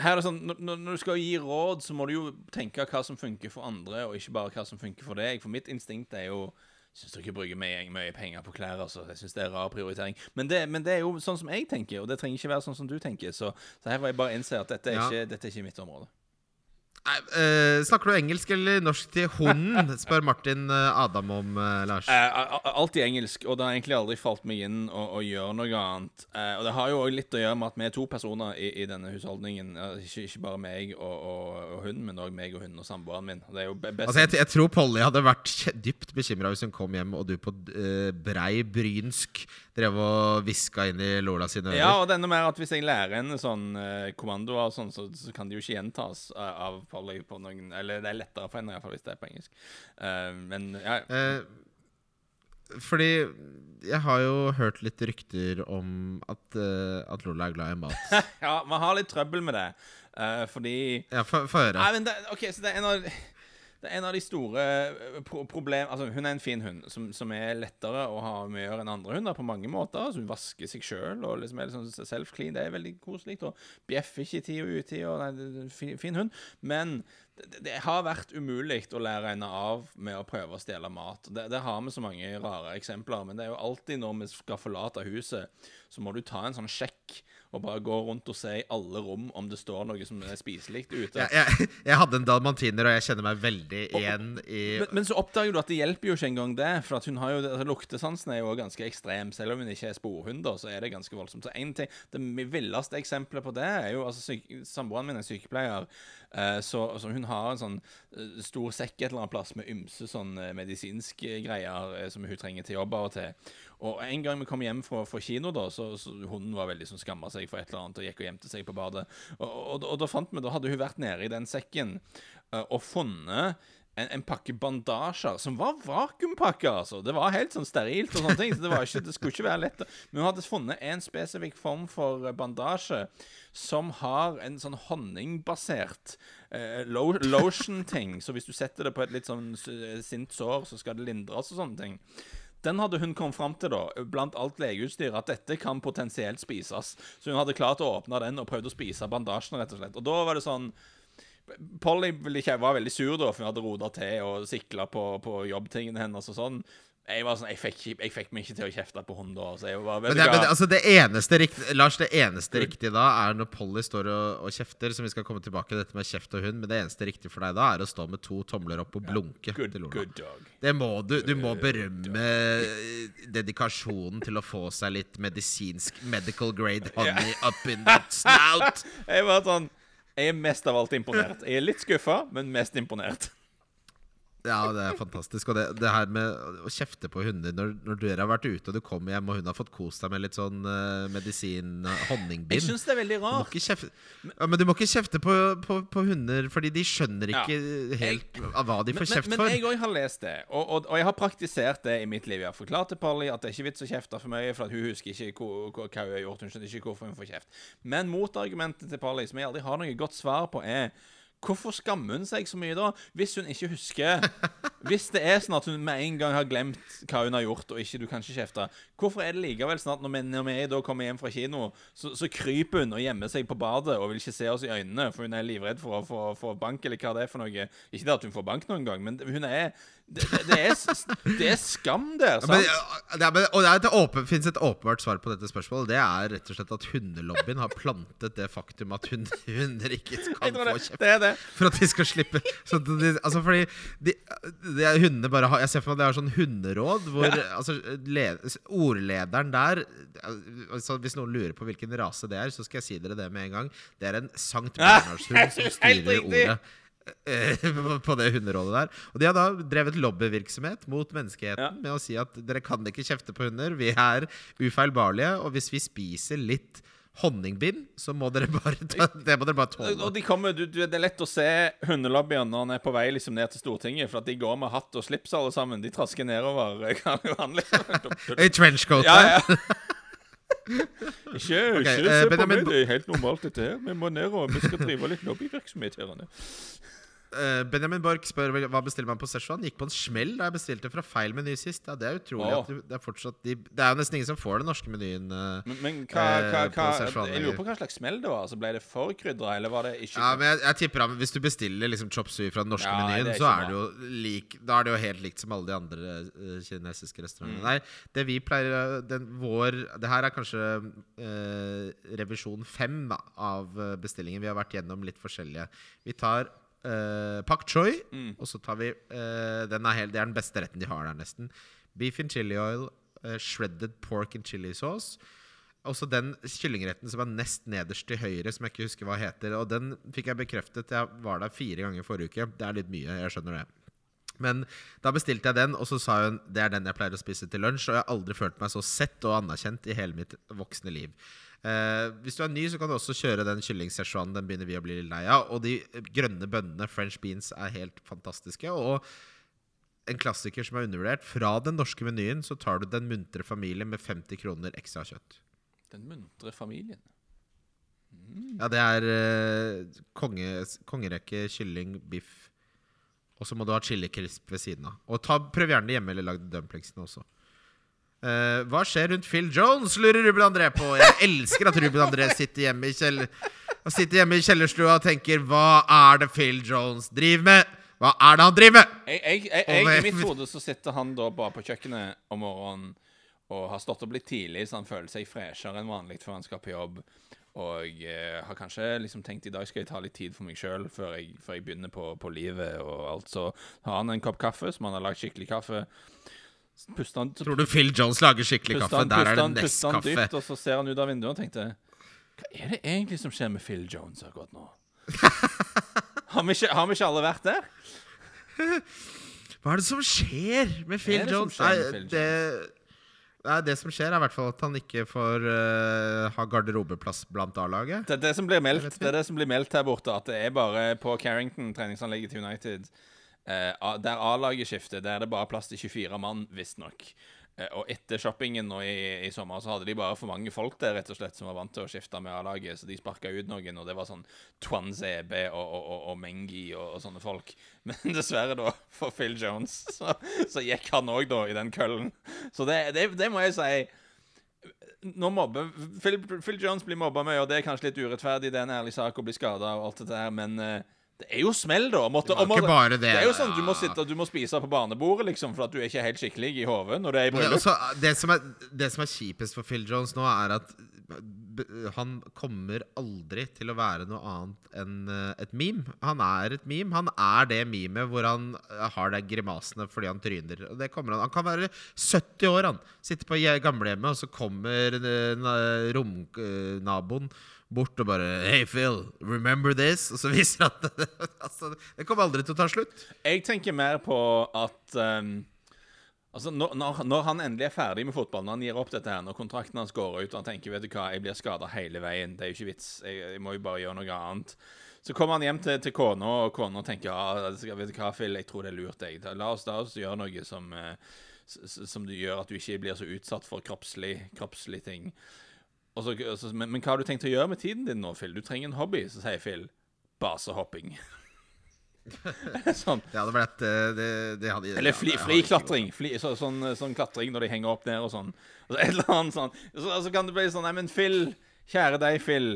her er det sånn, når, når du skal gi råd, så må du jo tenke hva som funker for andre, og ikke bare hva som funker for deg. For mitt instinkt er jo Syns ikke bruker mye, mye penger på klær, altså. Jeg syns det er rar prioritering. Men det, men det er jo sånn som jeg tenker, og det trenger ikke være sånn som du tenker. Så, så her får jeg bare innse at dette er, Ja. ikke, dette er ikke mitt område. Nei, eh, snakker du engelsk eller norsk til hunden? (laughs) spør Martin eh, Adam om, uh, Lars. A- Alltid engelsk, og det har egentlig aldri falt meg inn å, å gjøre noe annet. Uh, og det har jo òg litt å gjøre med at vi er to personer i, i denne husholdningen. Ikke, ikke bare meg og, og, og hunden, men òg meg og hunden og samboeren min. Det er jo best Altså, jeg, jeg tror Polly hadde vært dypt bekymra hvis hun kom hjem og du på brei brynsk drev og hviska inn i Lola sine ører. Ja, og det er enda mer at hvis jeg lærer henne sånn eh, kommandoer og sånn, så, så kan de jo ikke gjentas eh, av Polly på noen Eller det er lettere for henne, iallfall hvis det er på engelsk. Uh, men ja, Eh, fordi jeg har jo hørt litt rykter om at, uh, at Lola er glad i mat. (laughs) ja, man har litt trøbbel med det. uh, fordi Ja, Få høre. Men det, ok, så det er en av det er en av de store eh, pro problem Altså, hun er en fin hund som, som er lettere å ha med å gjøre enn andre hunder på mange måter. Altså, hun vasker seg sjøl og liksom er liksom self-clean. Det er veldig koselig. Og bjeffer ikke i tid og utid. Og nei, fin, fin hund. Men det, det har vært umulig å lære henne av med å prøve å stjele mat. Det, det har vi så mange rare eksempler. Men det er jo alltid når vi skal forlate huset, så må du ta en sånn sjekk og bare gå rundt og se i alle rom om det står noe som er spiselig ute. Jeg, jeg, (laughs) jeg hadde en dalmantiner, og jeg kjenner meg veldig igjen i Men, men så oppdager du at det hjelper jo ikke engang det. For at hun har jo, altså, luktesansen er jo ganske ekstrem. Selv om hun ikke er sporhund, så er det ganske voldsomt. Så en ting, Det villeste eksempelet på det er jo altså, Samboeren min er sykepleier, så, så hun har en sånn eh, stor sekk et eller annet plass med ymse sånn eh, medisinske greier eh, som hun trenger til jobb av og til. Og en gang vi kom hjem fra, fra kino, da, så, så hunden var veldig sånn skamma seg for et eller annet og gikk og gjemte seg på badet. Og, og, og da fant vi, da hadde hun vært nede i den sekken eh, og funnet en, en pakke bandasjer som var vakuumpakker, altså. Det var helt sånn sterilt og sånne ting. Så det, ikke, det skulle ikke være lett. Men hun hadde funnet en spesifikk form for bandasje som har en sånn honningbasert eh, lo lotion-ting. Så hvis du setter det på et litt sånn sint sår, så skal det lindres og sånne ting. Den hadde hun kommet fram til, da, blant alt legeutstyr, at dette kan potensielt spises. Så hun hadde klart å åpne den og prøvd å spise bandasjen, rett og slett. Og da var det sånn Polly var veldig sur, da, for hun hadde rota til og sikla på, på jobbtingene hennes og sånn. Jeg var sånn, jeg fikk, jeg fikk meg ikke til å kjefte på henne da. Så jeg var Men, det, men altså det eneste riktige Lars, det eneste riktige da er når Polly står og, og kjefter, som vi skal komme tilbake til dette med kjeft og hund, men det eneste riktige for deg da er å stå med to tomler opp og blunke Good, til dog. Det må du. Du må berømme eh, dedikasjonen til å få seg litt medisinsk medical grade honey up in that snout. (laughs) Jeg var sånn Jeg er mest av alt imponert. Jeg er litt skuffa, men mest imponert. Ja, det er fantastisk. Og det, det her med å kjefte på hunder når, når dere har vært ute og du kommer hjem og hun har fått kost seg med litt sånn uh, medisin, honningbind Jeg syns det er veldig du må rart. ikke kjefte, ja, men du må ikke kjefte på, på, på hunder, fordi de skjønner Ja. ikke helt av hva de får Men, kjeft men, for. men jeg òg har lest det, og, og, og jeg har praktisert det i mitt liv. Jeg har forklart til Polly at det er ikke vits å kjefte for mye, for at hun husker ikke hvor, hvor, hva hun har gjort. Hun skjønner ikke hvorfor hun får kjeft. Men motargumentet til Polly, som jeg aldri har noe godt svar på, er Hvorfor skammer hun seg så mye da, hvis hun ikke husker (laughs) Hvis det er sånn at hun med en gang har glemt hva hun har gjort, og ikke du kan ikke kjefte, hvorfor er det likevel sånn at når vi, da kommer hjem fra kino, så, så kryper hun og gjemmer seg på badet og vil ikke se oss i øynene, for hun er livredd for å få, få bank, eller hva det er for noe. Ikke det at hun får bank noen gang, men hun er Det, det, er, det er skam der, Ja, men, sant? ja, det er, og det, et åpen, finnes et åpenbart svar på dette spørsmålet. Det er rett og slett at hundelobbyen har plantet det faktum at hund, hunder ikke kan få det, kjeft. For at de skal slippe så de, altså fordi de, de hundene bare har Jeg ser for meg at det er sånn hunderåd hvor altså, led, ordlederen der altså, Hvis noen lurer på hvilken rase det er, så skal jeg si dere det med en gang. Det er en Sankt (laughs) Bernhardshund som styrer ordet. Eh, (laughs) På det hunderådet der. Og de har da drevet lobbyvirksomhet mot menneskeheten Ja. med å si at dere kan ikke kjefte på hunder. Vi er ufeilbarlige, og hvis vi spiser litt honningbind, så må dere bare ta, det må dere bare tåle. Og de kommer, du, du, Det er lett å se hundelobbyen når han er på vei liksom ned til Stortinget, for at de går med hatt og slips alle sammen. De trasker nedover eh. I (laughs) trenchcoat Ja, ja. (laughs) Ikke, ikke eh, se på Benjamin meg, det er helt normalt dette her. Vi må ned og vi skal drive litt lobbyvirksomhet her. Eh, Benjamin Borch spør hva bestiller man på Szechuan. Gikk på en smell da jeg bestilte fra feil meny sist. Ja, Det er utrolig oh. at du, det er fortsatt de, Det er jo nesten ingen som får den norske menyen. eh. Men, men hva, hva, Eh, på hva Szechuan Jeg lurer på hva slags smell det var. Altså, ble det for krydra, eller var det ikke? Ja, men jeg, jeg tipper at Hvis du bestiller liksom chop sui fra den norske Ja, menyen, så er det jo lik Da er det jo helt likt som alle de andre uh, kinesiske restaurantene. Mm. Nei, det vi pleier den, vår, Det her er kanskje uh, revisjon fem da, av bestillingen. Vi har vært gjennom litt forskjellige. Vi tar eh, pak choi, Mm. og så tar vi uh, den er helt, Det er den beste retten de har der, nesten. Beef in chili oil, uh, shredded pork and chili sauce. Også den kyllingretten som er nest nederst til høyre, som jeg ikke husker hva heter. Og den fikk jeg bekreftet. Jeg var der fire ganger forrige uke. Det er litt mye, jeg skjønner det. Men da bestilte jeg den, og så sa hun det er den jeg pleier å spise til lunsj. Og jeg har aldri følt meg så sett og anerkjent i hele mitt voksne liv. Eh, hvis du er ny, så kan du også kjøre den kylling Den begynner vi å bli litt lei av. Og de grønne bønnene, French beans, er helt fantastiske. Og en klassiker som er undervurdert. Fra den norske menyen så tar du Den muntre familie med 50 kroner ekstra kjøtt. Den muntre familien. Ja, det er eh, konge, kongerekke, kylling, biff. Og så må du ha chili crisp ved siden av. Og ta, prøv gjerne det hjemme eller lag dumplingsene også. Eh, hva skjer rundt Phil Jones, lurer Ruben André på. Jeg elsker at Ruben André sitter hjemme i, kjell sitter hjemme i kjellerstua og tenker Hva er det Phil Jones driver med? Hva er det han driver med? Jeg, jeg, jeg, jeg, I mitt hode så sitter han da bare på kjøkkenet om morgenen og har stått opp litt tidlig, så han føler seg freshere enn vanlig før han skal på jobb. Og eh, har kanskje liksom tenkt i dag skal jeg ta litt tid for meg sjøl før, før jeg begynner på, på livet og alt. Så har han en kopp kaffe som han har lagd skikkelig kaffe. Puster han, Tror du Phil Jones lager skikkelig kaffe? han, Der er det han, puster han Nest-kaffe. dypt, og så ser han ut av vinduet og tenkte Hva er det egentlig som skjer med Phil Jones akkurat nå? (laughs) har, vi ikke, har vi ikke alle vært der? Hva er det som skjer med Phil Jones? med Phil Jones? nei, det som skjer, er i hvert fall at han ikke får uh, ha garderobeplass blant A-laget. Det er det som blir meldt Det er det som blir meldt her borte, at det er bare på Carrington, treningsanlegget til United, uh, der A-laget skifter, der er det bare plass til 24 mann, visstnok. Eh, og etter shoppingen nå i, i sommer, så hadde de bare for mange folk der, rett og slett, som var vant til å skifte med A-laget, så de sparka ut noen, og det var sånn Twan Zebe og, og, og, og Mengi og, sånne folk. (laughs) Men dessverre, da, for Phil Jones, (laughs) så, så gikk han òg, da, i den køllen. Så det, det, det må jeg si nå mobber Phil, Phil Jones blir mobba mye, og det er kanskje litt urettferdig. Det er en ærlig sak å bli skada og alt det der, men eh, det er jo smell, da. Måtte, Det var ikke bare det, er jo sånn du må sitte du må spise på barnebordet, liksom, for at du er ikke helt skikkelig i hodet når det er i bryllup. det, som er, det som er kjipest for Phil Jones nå, er at han kommer aldri til å være noe annet enn eh, et meme. Han er et meme. Han er det memet hvor han eh, har de grimasene fordi han tryner. Og det kommer han. han kan være 70 år, han. Sitte på je- gamlehjemmet, og så kommer eh, na- romnaboen bort og bare Hey, Phil, remember this? Og så viser han at det, (laughs) altså, det kommer aldri til å ta slutt. Jeg tenker mer på at um, Altså, når, når, han endelig er ferdig med fotball, når han gir opp dette her, når kontrakten hans går ut, og han tenker vet du hva, jeg blir skada hele veien, det er jo ikke vits, jeg, jeg, må jo bare gjøre noe annet. Så kommer han hjem til, til kona, og kona tenker ja, vet du hva, Phil, jeg tror det er lurt, jeg. La oss, oss gjøre noe som, eh, som gjør at du ikke blir så utsatt for kroppslige kroppslig ting. Så, så, men, men, hva har du tenkt å gjøre med tiden din nå, Phil? Du trenger en hobby, så sier Phil. Basehopping. (laughs) sånn. Det hadde vært eh, det, det hadde, Eller friklatring. Fri, så, sånn, sånn, klatring når de henger opp ned og sånn. Altså, et eller annet sånn. Så, altså, kan det bli sånn Nei, men Phil, kjære deg, Phil.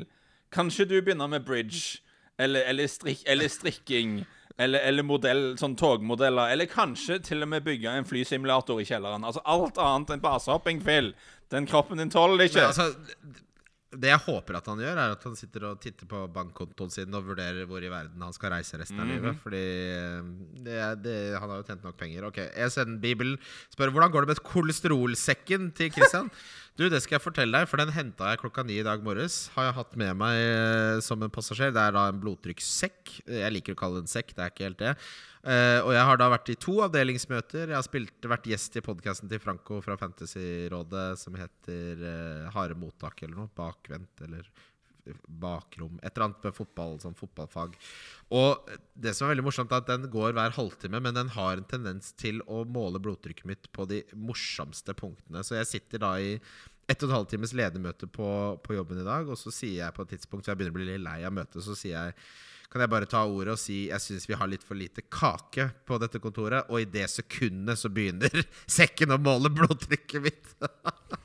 Kanskje du begynner med bridge? Eller, eller, strik, eller strikking? Eller, eller modell, sånn togmodeller. Eller kanskje til og med bygge en flysimulator i kjelleren. Altså alt annet enn basehopping, Phil. Den kroppen din tåler det ikke. Men, altså, det jeg håper at han gjør, er at han sitter og titter på bankkontoen sin og vurderer hvor i verden han skal reise resten av mm -hmm. livet. Fordi eh, det, det, han har jo tjent nok penger. Ok, ESN Bibelen spør hvordan går det med kolesterolsekken til Christian. (laughs) Du, Det skal jeg fortelle deg, for den henta jeg klokka ni i dag morges. Har jeg hatt med meg eh, som en passasjer. Det er da en blodtrykkssekk. Jeg liker å kalle det en sekk, det er ikke helt det. Uh, og jeg har da vært i to avdelingsmøter. Jeg har spilt, vært gjest i podkasten til Franco fra Fantasyrådet som heter uh, Harde mottak eller noe. Bakvendt eller bakrom. Et eller annet med fotball, sånn fotballfag. Og det som er veldig morsomt, er at den går hver halvtime, men den har en tendens til å måle blodtrykket mitt på de morsomste punktene. Så jeg sitter da i ett og et halvt times ledermøte på, på jobben i dag, og så sier jeg på et tidspunkt Så jeg begynner å bli litt lei av møtet, så sier jeg kan jeg bare ta ordet og si jeg syns vi har litt for lite kake på dette kontoret. Og i det sekundet så begynner (laughs) sekken å måle blodtrykket mitt. (laughs)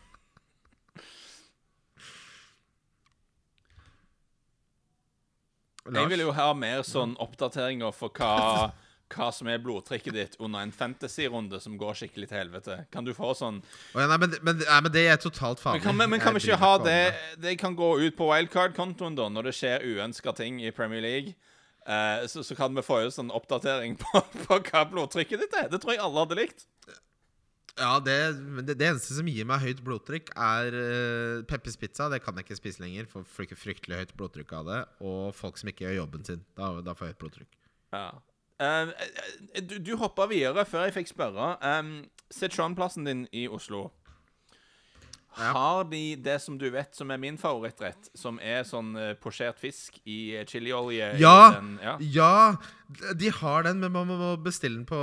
jeg vil jo ha mer sånn oppdateringer for hva hva som er blodtrykket ditt under en fantasy-runde som går skikkelig til helvete. Kan du få sånn oh, ja, nei, men, men, nei, men, det er totalt farlig. Men kan, men, men kan vi ikke ha det Det kan gå ut på wildcard-kontoen, da, når det skjer uønska ting i Premier League. Eh, så, så, kan vi få en sånn oppdatering på, (laughs) på, hva blodtrykket ditt er. Det tror jeg alle hadde likt. Ja, det, det, det, eneste som gir meg høyt blodtrykk, er uh, Peppers Pizza. Det kan jeg ikke spise lenger. Får fryktelig høyt blodtrykk av det. Og folk som ikke gjør jobben sin. Da, da får jeg høyt blodtrykk. Ja. Uh, du du hoppa videre før jeg fikk spørre. Um, Sichuan-plassen din i Oslo. Ja. Har de det som du vet som er min favorittrett, som er sånn uh, posjert fisk i chiliolje? Ja, ja! ja! De har den, men man må bestille den på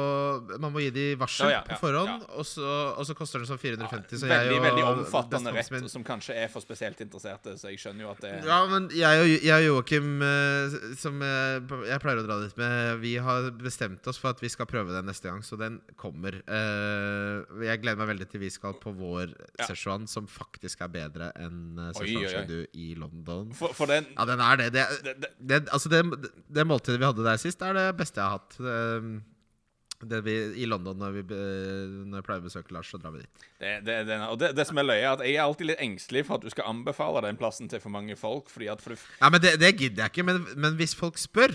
Man må gi de varsel ja, ja, på forhånd, og så, og, så, koster den sånn 450. Så veldig, og, veldig omfattende rett, min... som kanskje er for spesielt interesserte, så jeg skjønner jo at det Ja, men jeg og, jeg Joakim, eh, som jeg, jeg pleier å dra dit med, vi har bestemt oss for at vi skal prøve den neste gang, så den kommer. Jeg gleder meg veldig til vi skal på vår. Szechuan, som faktisk er bedre enn Szechuan i London. For, for den, ja, den er det. Det, det, det, altså det, det måltidet vi hadde der sist, er det det beste jeg har hatt. Det vi, I London, når, vi, når jeg pleier å besøke Lars, så drar vi dit. Det, det, det, og det, det som er løye, er at jeg er alltid litt engstelig for at du skal anbefale den plassen til for mange folk. Fordi at for du Ja, men det, gidder jeg ikke. Men, men hvis folk spør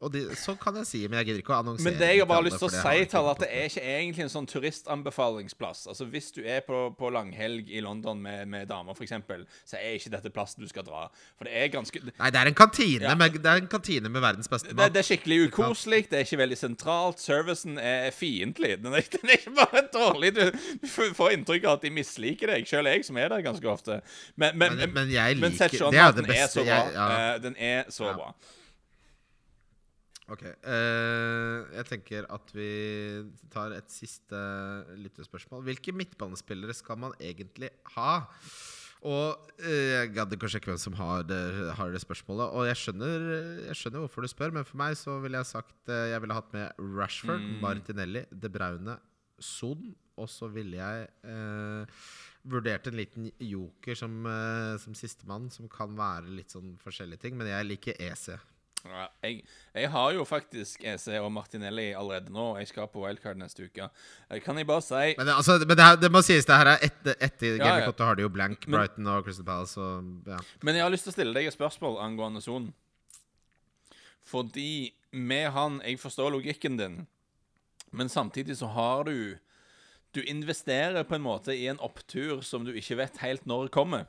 og de, så kan jeg si, men jeg gidder ikke å annonsere. Men det jeg har bare lyst til å si, til at det er ikke egentlig en sånn turistanbefalingsplass. Altså Hvis du er på, på langhelg i London med, med damer, f.eks., så er ikke dette plassen du skal dra. For det er ganske Nei, det er en kantine, ja. med, det er en kantine med verdens beste mat. Det, det, er skikkelig ukoselig, det er ikke veldig sentralt. Servicen er fiendtlig. Den, den, er ikke bare dårlig. Du, du, får inntrykk av at de misliker deg, sjøl jeg som er der ganske ofte. Men, men, men, men jeg liker Det er det beste. Er jeg, ja. uh, den er så bra. Ok. Uh, jeg tenker at vi tar et siste lyttespørsmål. Hvilke midtbanespillere skal man egentlig ha? Og uh, Jeg gadd ikke å sjekke hvem som har det, har det, spørsmålet. Og jeg skjønner, jeg skjønner hvorfor du spør, men for meg så ville jeg sagt uh, Jeg ville hatt med Rashford, mm. Martinelli, De Braune, Son. Og så ville jeg vurdert en liten joker som, uh, som sistemann, som kan være litt sånn forskjellige ting. Men jeg liker EC. Ja, jeg, jeg, har jo faktisk EC og Martinelli allerede nå. Jeg skal på wildcard neste uke. Eh, kan jeg bare si Men, altså, men det, her, det, må sies, det her er etter, etter ja, ja. har de jo blank Brighton og Crystal Palace. Og, ja. Men jeg har lyst til å stille deg et spørsmål angående sonen. Fordi med han Jeg forstår logikken din, men samtidig så har du Du investerer på en måte i en opptur som du ikke vet helt når kommer.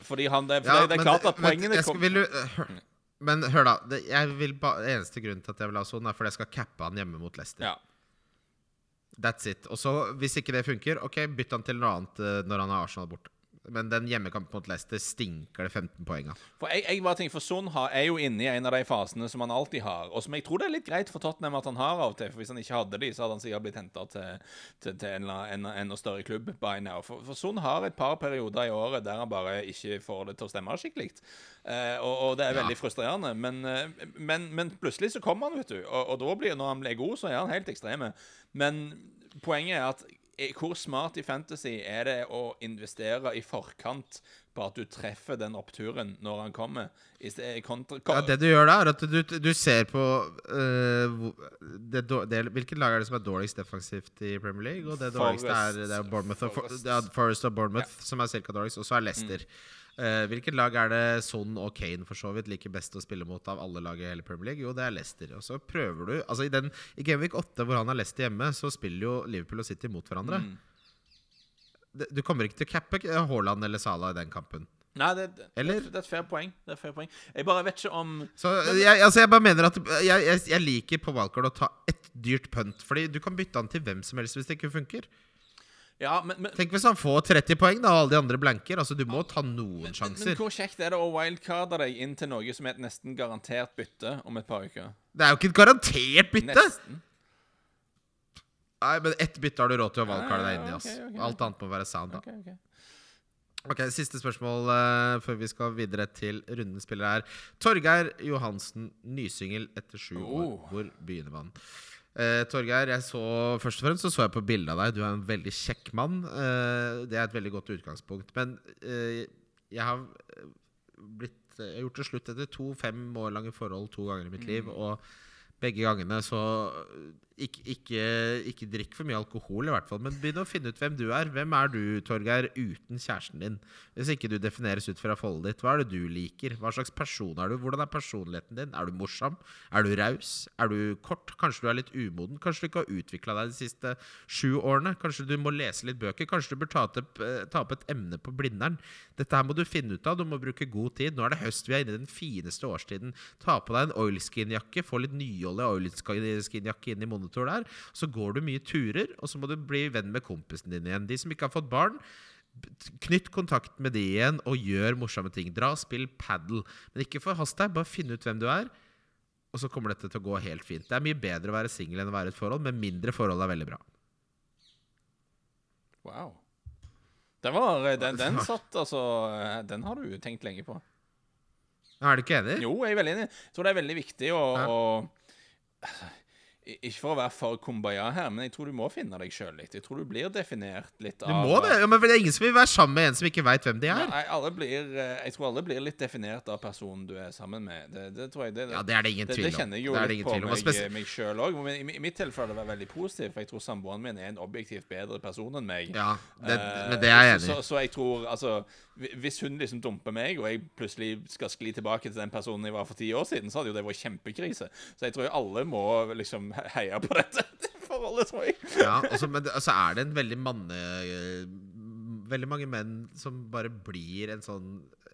Fordi han, det, for Ja, det, det er men klart at men poengene jeg Men hør, da. Det, jeg vil ba, eneste grunnen til at jeg vil ha Son, er fordi jeg skal cappe han hjemme mot Leicester. Ja. That's it. Og så, hvis ikke det funker, ok, bytt han til noe annet øh, når han har Arsenal borte. Men den hjemmekampen mot Leicester stinker det 15 poeng av. For jeg, jeg bare tenker, for Son er jo inne i en av de fasene som han alltid har, og som jeg tror det er litt greit for Tottenham at han har av og til. For hvis han ikke hadde de, så hadde han sikkert blitt henta til, til, til en enda større klubb by now. For, for Son har et par perioder i året der han bare ikke får det til å stemme skikkelig. Eh, og, og det er veldig frustrerende. Men, eh, men, men plutselig så kommer han, vet du. Og, og da blir, når han blir god, så er han helt ekstreme. Men poenget er at hvor smart i Fantasy er det å investere i forkant på at du treffer den oppturen når han kommer? Ja, det du gjør da, er at du, du ser på uh, det, det, Hvilket lag er det som er dårligst defensivt i Premier League? Og det dårligste er, det er Bournemouth og, For, Forest. ja, Forest og Bournemouth, som er ca. dårligst. Og så er Leicester. Eh, hvilket lag er det Son og Kane for så vidt liker best å spille mot av alle lag i hele Premier League? Jo, det er Leicester. Og så prøver du Altså I, den, i Gameweek 8, hvor han har Leicester hjemme, så spiller jo Liverpool og City mot hverandre. Mm. Du kommer ikke til å cappe Haaland eller Salah i den kampen. Nei, det, det, det er et fair poeng. Det er et fair poeng. Jeg bare vet ikke om Så jeg, altså jeg bare mener at jeg, jeg, jeg liker på wildcard å ta ett dyrt punt. Fordi du kan bytte han til hvem som helst hvis det ikke funker. Ja, men, men, Tenk hvis han får 30 poeng, da, og alle de andre blanker. Altså Du må ta noen men, men sjanser. hvor kjekt er det å wildcarde deg inn til noe som er et nesten garantert bytte om et par uker? Det er jo ikke et garantert bytte! Nesten. Nei, men ett bytte har du råd til å wildcarde deg inn i. Okay. ok, ok, Alt annet må være sound. da Ok, ok. Siste spørsmål uh, før vi skal videre til rundens spillere her. Torgeir Johansen, nysingel etter sju år. Oh. Hvor begynner man? Eh, Torgeir, jeg så først og fremst så, så jeg på bildet av deg. Du er en veldig kjekk mann. Eh, det er et veldig godt utgangspunkt. Men eh, jeg har eh, blitt jeg har gjort det slutt etter to fem år lange forhold to ganger i mitt liv. Og begge gangene så ikke, ikke, ikke drikk for mye alkohol, i hvert fall. Men begynn å finne ut hvem du er. Hvem er du, Torgeir, uten kjæresten din? Hvis ikke du defineres ut fra forholdet ditt, hva er det du liker? Hva slags person er du? Hvordan er personligheten din? Er du morsom? Er du raus? Er du kort? Kanskje du er litt umoden? Kanskje du ikke har utvikla deg de siste sju årene? Kanskje du må lese litt bøker? Kanskje du bør ta opp, eh, ta opp et emne på Blindern? Dette her må du finne ut av. Du må bruke god tid. Nå er det høst. Vi er inne i den fineste årstiden. Ta på deg en oilskin-jakke. Få litt nyolje oilskin-jakke inn i monitor der. Så går du mye turer, og så må du bli venn med kompisen din igjen. De som ikke har fått barn, Knytt kontakt med de igjen og gjør morsomme ting. Dra og spill padel. Men ikke forhast deg. Bare finn ut hvem du er. Og så kommer dette til å gå helt fint. Det er mye bedre å være singel enn å være i et forhold, men mindre forhold er veldig bra. Wow. Den, var, eh, den, den (laughs) satt altså eh, Den har du tenkt lenge på. Er du ikke enig? Jo, jeg er veldig enig. Jeg tror det er veldig viktig å, Ja. å Ikke for å være for kumbaya her, men jeg tror du må finne deg sjøl litt. Jeg tror du blir definert litt av Du må det. Ja, men det er ingen som vil være sammen med en som ikke veit hvem de er. Nei, alle blir, eh, jeg tror alle blir litt definert av personen du er sammen med. Det, det tror jeg det, Ja, det er det ingen tvil om. det det kjenner jeg jo Det det litt på meg, spes- meg sjøl òg. I, i mitt tilfelle var det veldig positivt, for jeg tror samboeren min er en objektivt bedre person enn meg. Ja, det, Eh, men det er jeg enig i. så, så jeg tror altså Hvis hun liksom dumper meg, og jeg plutselig skal skli tilbake til den personen jeg var for ti år siden, så hadde jo det vært kjempekrise. Så jeg tror jo alle må liksom heie på dette (laughs) forholdet, tror jeg. Ja, og så- men så altså, er det en veldig manne... eh, Veldig mange menn som bare blir en sånn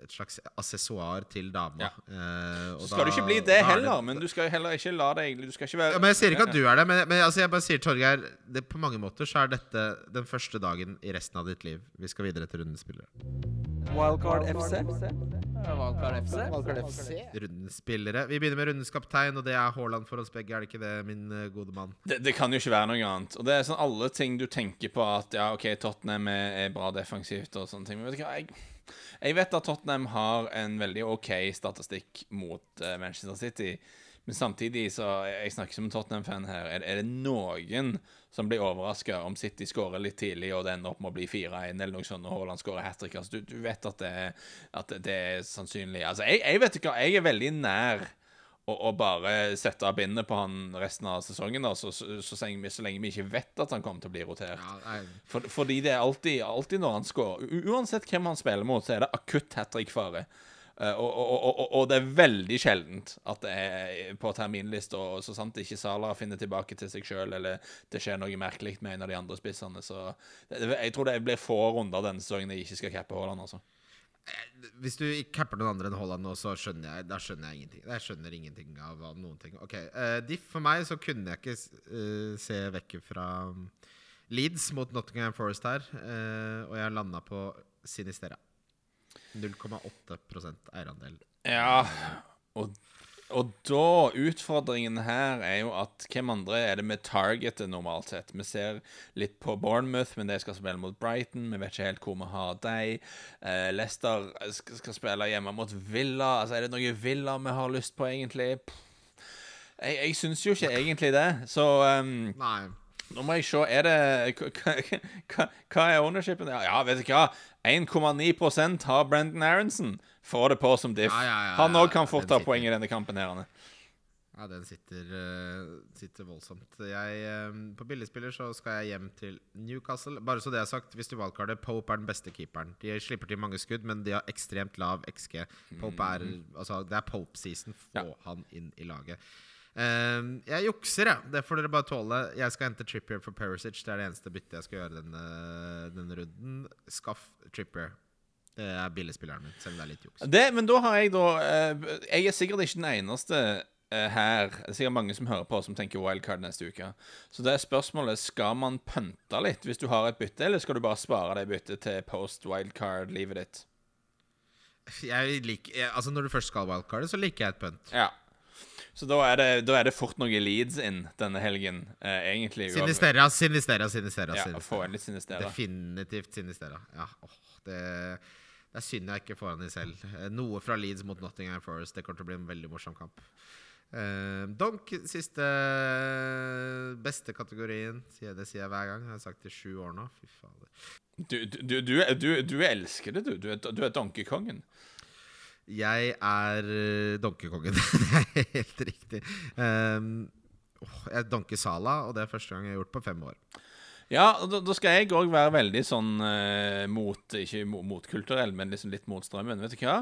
et slags assessoar til dama. Ja. Eh, og Så skal da- du ikke bli det heller, heller, men du skal heller ikke la deg Du skal ikke være ja, men Jeg sier ikke at du er det, men, men altså jeg bare sier Torgeir det, På mange måter så er dette den første dagen i resten av ditt liv. Vi skal videre til rundens spillere. Wildcard FC. Wildcard FC. Wildcard FC. Rundens spillere Vi begynner med rundens kaptein, og det er Haaland for oss begge. Er det ikke det, min eh, gode mann? det, det kan jo ikke være noe annet. Og det er sånn alle ting du tenker på at ja, OK, Tottenham er, er bra defensivt og sånne ting. Men vet du hva, jeg, jeg vet at Tottenham har en veldig OK statistikk mot eh, Manchester City. Men samtidig så Jeg snakker som en Tottenham-fan her. Er, er det noen som blir overraska om City skårer litt tidlig, og det ender opp med å bli 4-1 eller noe sånt, og Haaland skårer hat trick? Altså, du, du vet at det, at det er sannsynlig Altså, jeg, jeg vet ikke Jeg er veldig nær og, og bare sette av bindet på han resten av sesongen, da, så, så, så, så lenge vi ikke vet at han kommer til å bli rotert. Ja, For, fordi det er alltid, alltid når han scorer Uansett hvem han spiller mot, så er det akutt hat trick-fare. Eh, og, og, og, det er veldig sjeldent at det er på terminlista, så sant ikke Salah finner tilbake til seg sjøl, eller det skjer noe merkelig med en av de andre spissene, så Jeg tror det blir få runder denne sesongen jeg ikke skal cappe Haaland, altså. Hvis du capper noen andre enn Haaland nå, så skjønner jeg Da skjønner jeg ingenting. Jeg skjønner ingenting av, noen ting. Ok, uh, Diff for meg så kunne jeg ikke uh, se vekk fra um, Leeds mot Nottingham Forest her. Uh, og jeg landa på Sinistera. 0,8% eierandel. Ja, og, og da Utfordringen her er jo at hvem andre er det vi targeter normalt sett? Vi ser litt på Bournemouth, men de skal spille mot Brighton. Vi vet ikke helt hvor vi har dem. Eh, Leicester skal, spille hjemme mot Villa. Altså, Er det noe Villa vi har lyst på, egentlig? Jeg, jeg syns jo ikke egentlig det. Så um, Nei. nå må jeg se Er det (laughs) Hva, hva, er ownershipen? Ja, ja, vet du hva? 1,9% har Brendan Aronson. Få det på som diff. Ja, ja, ja, Han ja, òg kan fort ta poeng i denne kampen. her. Ja, den sitter, eh, sitter voldsomt. Jeg, eh, på billigspiller så skal jeg hjem til Newcastle. Bare så det er sagt, hvis du valgkarter, Pope er den beste keeperen. De slipper til mange skudd, men de har ekstremt lav XG. Pope er, altså, det er Pope-season. Få Ja. han inn i laget. Uh, jeg jukser, jeg. Det får dere bare tåle. Jeg skal hente Trippier for Perisic. Det er det eneste byttet jeg skal gjøre denne, denne runden. Skaff Trippier. Det er billigspilleren min, selv om det er litt juks. Det, men da har jeg da eh, Jeg er sikkert ikke den eneste eh, her. Det er sikkert mange som hører på, som tenker wildcard neste uke. Så det er spørsmålet skal man pønte litt hvis du har et bytte, eller skal du bare spare det byttet til post wildcard-livet ditt? Jeg liker, altså Når du først skal wildcarde, så liker jeg et pønt. Ja. Så da er det, da er det fort noe leads inn denne helgen, eh, egentlig. Sinistera, Sinistera, Sinistera, Sinistera. Ja, få inn litt sinistera. Definitivt Sinistera. Ja, åh, det, det er synd jeg ikke får han i selv. Eh, Noe fra Leeds mot Nottingham Forest. Det kommer til å bli en veldig morsom kamp. Uh, Donk, siste beste kategorien. Det sier jeg hver gang. Jeg har sagt det i sju år nå. Fy fader. Du, du, du, du, du elsker det, du. Du er, du er donkekongen. Jeg er donkekongen. (laughs) det er helt riktig. Um, jeg donker Sala, og det er første gang jeg har gjort på fem år. Ja, da, da skal jeg òg være veldig sånn eh, mot Ikke mo- motkulturell, men liksom litt mot strømmen. Vet du hva?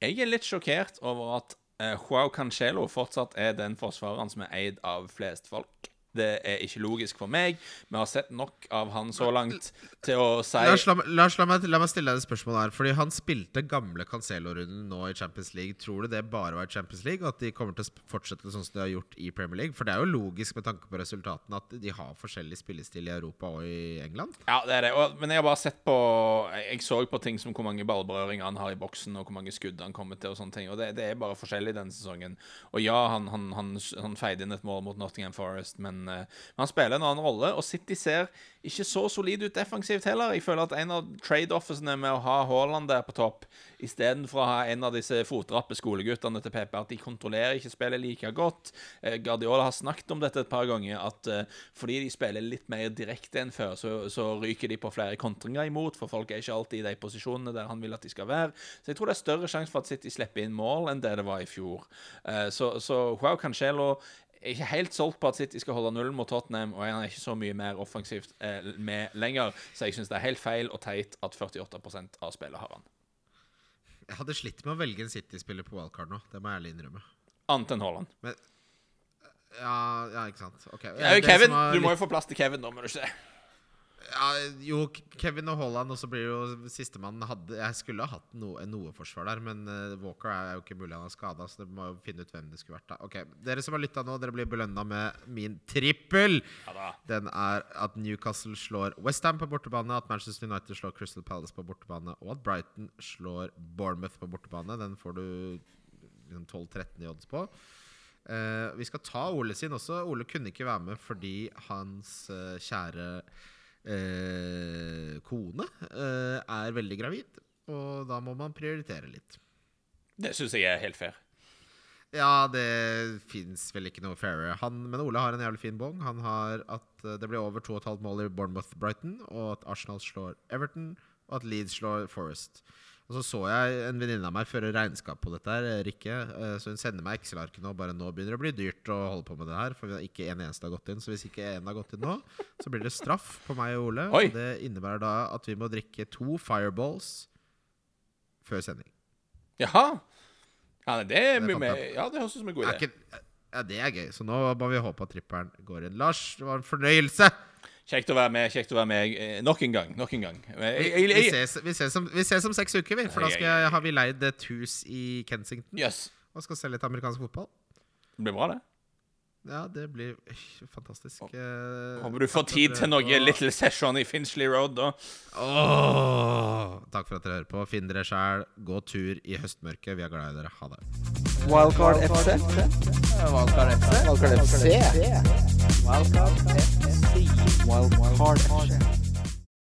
Jeg er litt sjokkert over at eh, Joao Cancelo fortsatt er den forsvareren som er eid av flest folk. Det er ikke logisk for meg. Vi har sett nok av han så langt til å si Lars, la, Lars la, meg, la meg stille deg et spørsmål her. Fordi han spilte gamle Cancelo-runden nå i Champions League. Tror du det bare var i Champions League, og at de kommer til å fortsette sånn som de har gjort i Premier League? For det er jo logisk med tanke på resultatene at de har forskjellig spillestil i Europa og i England. Ja, det er det. Og, men jeg har bare sett på jeg så på ting som hvor mange ballberøringer han har i boksen, og hvor mange skudd han kommer til, og sånne ting. Og det, det er bare forskjellig denne sesongen. Og ja, han, han, han, han feide inn et mål mot Nottingham Forest, men, eh, men han spiller en annen rolle. Og City ser ikke så solid ut defensivt heller. Jeg føler at en av trade-offene med å ha Haaland der på topp, istedenfor å ha en av disse fotrappe skoleguttene til Pepe, at de kontrollerer ikke spillet like godt. Eh, Guardiola har snakket om dette et par ganger, at eh, fordi de spiller litt mer direkte enn før, så, så ryker de på flere kontringer imot, for folk er ikke alltid i de posisjonene der han vil at de skal være. Så jeg tror det er større sjanse for at City slipper inn mål enn det det var i fjor. Så, så Joao Cancelo er ikke helt solgt på at City skal holde nullen mot Tottenham, og han er ikke så mye mer offensivt eh, med lenger, så jeg syns det er helt feil og teit at 48% av spillet har han. Jeg hadde slitt med å velge en City-spiller på wildcard nå. Det må jeg ærlig innrømme. Annet enn Haaland. Ja, ja ikke sant. Ok. Ja, Kevin, du må jo få plass til Kevin, da, må du ikke det? Ja, Jo, Kevin og Haaland, og så blir jo sistemann Jeg skulle ha hatt noe, noe forsvar der, men eh, Walker er jo ikke mulig han er skada, så det må jo finne ut hvem det skulle vært. da Ok, Dere som har lytta nå, dere blir belønna med min trippel. Ja. Den er at Newcastle slår Westham på bortebane, at Manchester United slår Crystal Palace på bortebane, og at Brighton slår Bournemouth på bortebane. Den får du liksom 12-13 i odds på. Uh, vi skal ta Ole sin også. Ole kunne ikke være med fordi hans uh, kjære kone eh, er veldig gravid. Og da må man prioritere litt. Det syns jeg er helt fair. Ja, det fins vel ikke noe fairere. Han, men Ole har en jævlig fin bong. Han har at eh, det blir over 2,5 mål i Bournemouth-Brighton, og at Arsenal slår Everton, og at Leeds slår Forest. Og så så jeg en venninne av meg føre regnskap på dette, her, Rikke. eh, Så hun sender meg Excel-arket nå. Bare nå begynner det å bli dyrt å holde på med det her. For vi har ikke en eneste har gått inn. Så hvis ikke en har gått inn nå, så blir det straff på meg og Ole. Oi. Og det innebærer da at vi må drikke to fireballs før sending. Jaha. Ja, det, er mye mer Ja, det høres ut som en god idé. ja, det er gøy. Så nå må vi håpe at tripperen går inn. Lars, det var en fornøyelse. Kjekt å være med. kjekt å være med eh, Nok en gang. nok en gang Jeg, Vi, jeg, vi, ses, vi, ses om, vi ses om seks uker, vi. For da skal jeg, har vi leid et hus i Kensington Yes. og skal se litt amerikansk fotball. Det blir bra, det. Ja, det blir øh, fantastisk. Eh, Håper du får tid til noe hører. Little Session i Finchley Road, da. Åh, takk for at dere hører på. Finn dere sjæl. Gå tur i høstmørket. Vi er glad i dere. Ha det. Wildcard FC. Wildcard FC. Wildcard FC. Wildcard FC. Wildcard FC.